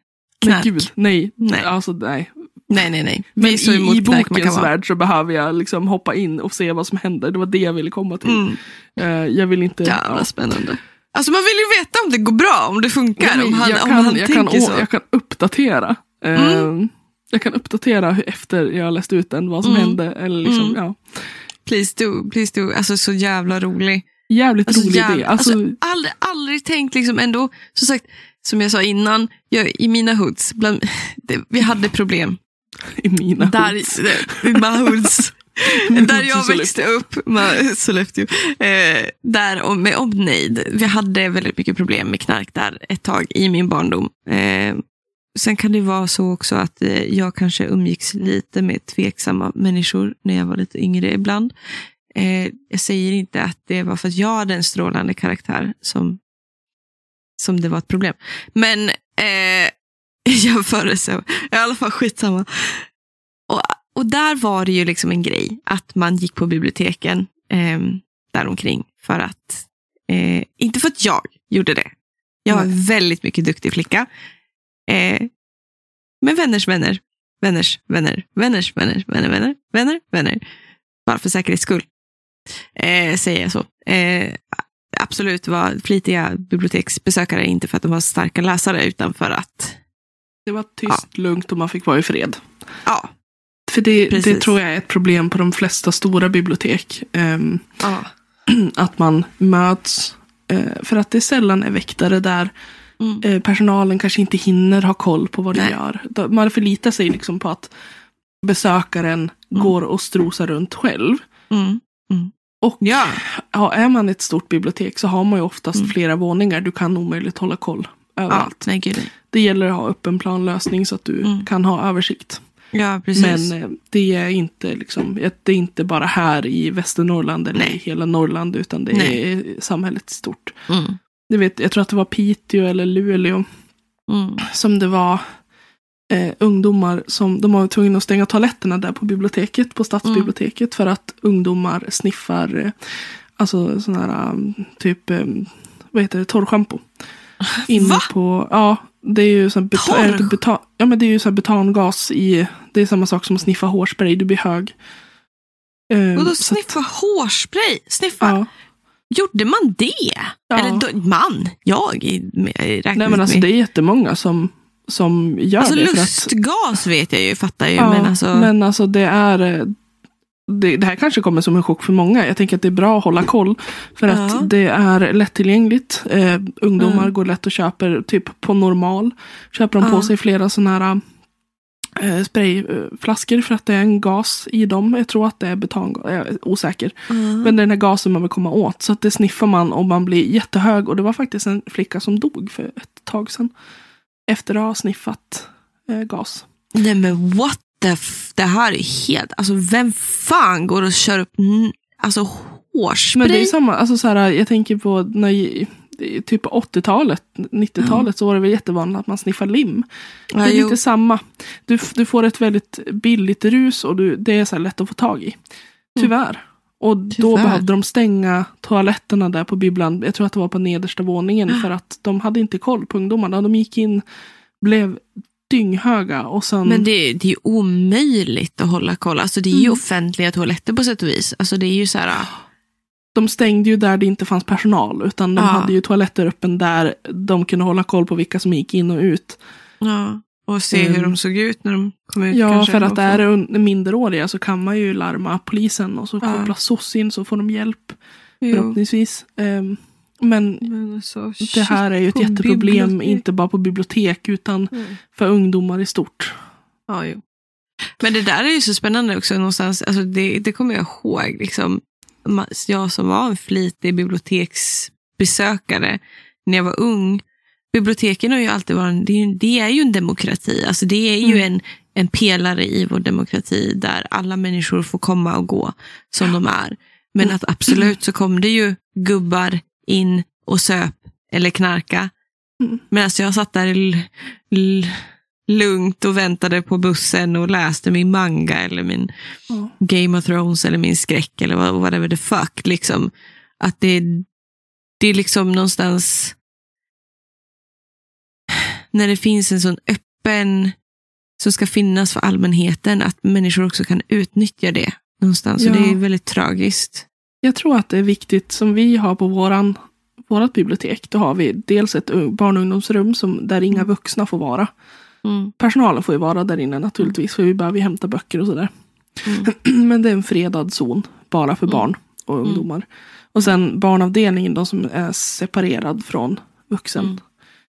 knark. gud, nej. Nej. Alltså, nej. Nej, nej, nej. Men i, i bokens värld så behöver jag liksom hoppa in och se vad som händer. Det var det jag ville komma till. Mm, Eh, Jag vill inte... jävla ja. spännande. Alltså man vill ju veta om det går bra, om det funkar. Om han, jag, om kan, han jag, kan, tänker å- så. jag kan uppdatera. Eh, Mm. Jag kan uppdatera efter jag har läst ut den vad som Mm. hände. Eller liksom, Mm. ja. Please do, please do. Alltså så jävla rolig. Jävligt Alltså, rolig jävla- idé. Alltså, alltså, aldrig, aldrig tänkt liksom ändå, som sagt, som jag sa innan, jag, i mina hoods, bland, det, vi hade problem. I mina Där, hoods. i mina hoods. där jag växte upp, Sollefteå, eh, där om, med omnejd. Vi hade väldigt mycket problem med knark där ett tag i min barndom. Eh, sen kan det vara så också att eh, jag kanske umgicks lite med tveksamma människor när jag var lite yngre ibland. Eh, jag säger inte att det var för att jag hade en strålande karaktär som, som det var ett problem. Men eh, jämförelse, i alla fall skitsamma. Och, och där var det ju liksom en grej att man gick på biblioteken eh, däromkring för att, eh, inte för att jag gjorde det. Jag var en väldigt mycket duktig flicka. Eh, men vänners vänner, vänners vänner, vänners vänner, vänner, vänner, vänner, vänner. Bara för säkerhets skull. Eh, säger jag så. Eh, absolut var flitiga biblioteksbesökare, inte för att de var starka läsare, utan för att, Det var tyst, lugnt och man fick vara i fred. ja, För det, det tror jag är ett problem på de flesta stora bibliotek. Ehm, ja. att man möts. eh, för att det sällan är väktare där Mm. eh, personalen kanske inte hinner ha koll på vad Nej. gör. Då- Man förlitar sig liksom på att besökaren Mm. går och strosar runt själv. Mm. Och Ja. ja, är man ett stort bibliotek så har man ju oftast Mm. flera våningar. Du kan omöjligt hålla koll ja, överallt. nej gud. Det gäller att ha öppen planlösning så att du Mm. kan ha översikt. Ja, precis. Men eh, det är inte liksom, det är inte bara här i Västernorrland eller Nej. i hela Norrland utan det Nej. är samhället stort. mm. Du vet, jag tror att det var Piteå eller Luleå Mm. som det var eh, ungdomar som de var tvungna att stänga toaletterna där på biblioteket, på stadsbiblioteket för att ungdomar sniffar eh, alltså sån här um, typ eh, vad heter det, torrschampo. Inne Va? på, ja, det är ju Torr? äh, inte beta, ja, men det är ju sån butangas i, det är samma sak som att sniffa hårspray, du blir hög. Eh, Och då så att- sniffa hårspray? Sniffa? Ja. Gjorde man det? Ja. Eller man? Jag räknas Nej men alltså med. det är jättemånga som, som gör Alltså det. att- lustgas vet jag ju, fattar ju. Ja, men alltså, men alltså det är eh, det, det här kanske kommer som en chock för många. Jag tänker att det är bra att hålla koll. För Ja. att det är lättillgängligt. Eh, ungdomar Mm. går lätt och köper typ på normal. Köper de Ja. på sig flera sådana här eh, sprayflaskor för att det är en gas i dem. Jag tror att det är butangas. Jag är osäker. Men det är den här gasen man vill komma åt. Så att det sniffar man och man blir jättehög. Och det var faktiskt en flicka som dog för ett tag sedan. Efter att ha sniffat eh, gas. Nej men what f- Det här är helt... Alltså vem fan går och kör upp alltså, hårspray? Men det är samma, alltså så här, jag tänker på när det är typ på 80-talet, 90-talet så var det väl jättevanligt att man sniffar lim. ja, det är jo. lite samma. Du, du får ett väldigt billigt rus och du, det är så lätt att få tag i. Tyvärr. Och då Tyvärr. behövde de stänga toaletterna där på bibblan. Jag tror att det var på nedersta våningen för att de hade inte koll på ungdomarna. De gick in, blev dynghöga och sen... Men det, är- det är ju omöjligt att hålla koll. Alltså, det är ju Mm. offentliga toaletter på sätt och vis. Alltså, det är ju så här... De stängde ju där det inte fanns personal. Utan de Ja. hade ju toaletter öppen där de kunde hålla koll på vilka som gick in och ut. Ja. Och se Mm. hur de såg ut när de kom ut. Ja, kanske, för att det är un- minderåriga så kan man ju larma polisen och så Ja. kopplas SOS in så får de hjälp Jo. förhoppningsvis. Ehm, Men Men alltså, det här är ju ett jätteproblem, bibliotek. inte bara på bibliotek, utan Mm. för ungdomar i stort. Ja, jo. Men det där är ju så spännande också någonstans. Alltså det, det kommer jag ihåg. Liksom, jag som var en flitig biblioteksbesökare när jag var ung. Biblioteken har ju alltid varit en, det är ju, det är ju en demokrati. Alltså det är ju Mm. en, en pelare i vår demokrati där alla människor får komma och gå som de är. Men Mm. att absolut så kom det ju gubbar in och söp eller knarka. Mm. Medan jag satt där lugnt och väntade på bussen och läste min manga eller min Ja. Game of Thrones eller min skräck eller vad- whatever the fuck. Liksom. Att det, det är liksom någonstans när det finns en sån öppen som ska finnas för allmänheten, att människor också kan utnyttja det någonstans. Och Ja. det är väldigt tragiskt. Jag tror att det är viktigt, som vi har på våran, vårat bibliotek, då har vi dels ett barn och ungdomsrum som, där inga vuxna får vara. Mm. Personalen får ju vara där inne naturligtvis, för vi behöver hämta böcker och sådär. Mm. Men det är en fredad zon, bara för Mm. barn och Mm. ungdomar. Och sen barnavdelningen, de som är separerad från vuxen. Mm.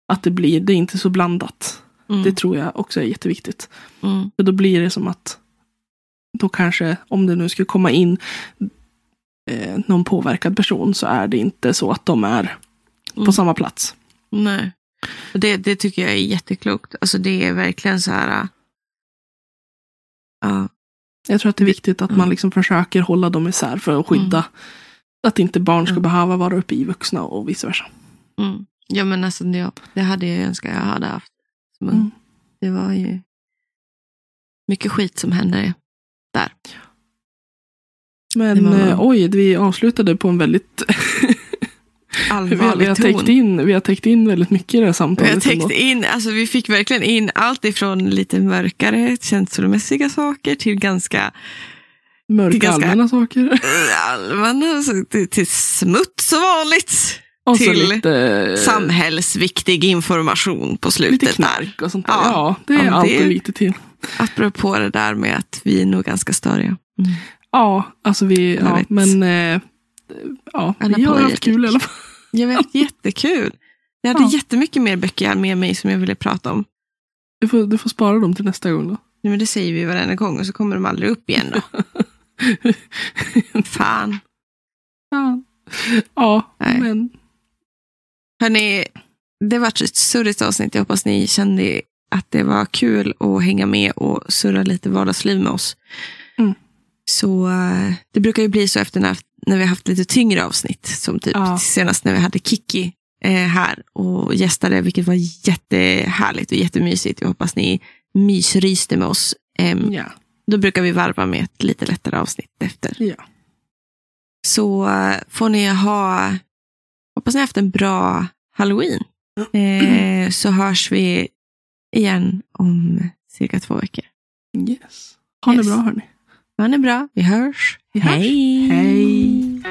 Att det blir, det är inte så blandat. Mm. Det tror jag också är jätteviktigt. Mm. För då blir det som att då kanske, om det nu skulle komma in eh, någon påverkad person så är det inte så att de är Mm. på samma plats. Nej. Det, det tycker jag är jätteklokt. Alltså det är verkligen så här. Ja, Jag tror att det är viktigt att man Mm. liksom försöker hålla dem isär för att skydda att inte barn ska Mm. behöva vara uppe i vuxna och vice versa. mm. ja men alltså det, det hade jag önskat jag hade haft. Men Mm. det var ju mycket skit som hände där. Men var- eh, oj, vi avslutade på en väldigt... vi, har, vi, har Allvarlig täckt in, vi har täckt in väldigt mycket i det här Vi har samtalet. täckt ändå. in, alltså vi fick verkligen in allt ifrån lite mörkare känslomässiga saker till ganska Mörka är ganska- allmänna saker. allmänna, till, till smuts och vanligt. Och till lite, Samhällsviktig information på slutet. lite knark och sånt där. Ja. Ja, det är Ja, det- lite till. Apropå det där med att vi är nog ganska störiga. Mm. Ja, alltså vi, Jag ja, men eh, ja, vi har haft kul i alla fall. Jag vet, jättekul. Jag hade Ja. jättemycket mer böcker med mig som jag ville prata om. Du får, du får spara dem till nästa gång då. Nej, men det säger vi varenda gång och så kommer de aldrig upp igen då. Fan. Ja, ja Nej. men Hörni, det var ett surrigt avsnitt. Jag hoppas ni kände att det var kul att hänga med och surra lite vardagsliv med oss. Mm. Så eh, det brukar ju bli så efter när, när vi har haft lite tyngre avsnitt. Som typ Ja. senast när vi hade Kiki eh, här och gästade, vilket var jättehärligt och jättemysigt. Jag hoppas ni mysryste med oss. Ja. Då brukar vi varva med ett lite lättare avsnitt efter. ja. Så eh, får ni ha, hoppas ni haft en bra halloween. Eh, så hörs vi igen om cirka två veckor. Yes. Ha Yes. det bra hörni. Ha det bra, vi hörs. Vi hörs. Hej! Hej.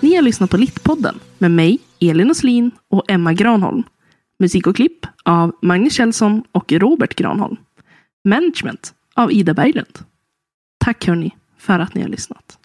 Ni har lyssnat på Littpodden med mig, Elin Oslin och Emma Granholm. Musik och klipp av Magnus Kjellson och Robert Granholm. Management av Ida Berglund. Tack hörni för att ni har lyssnat.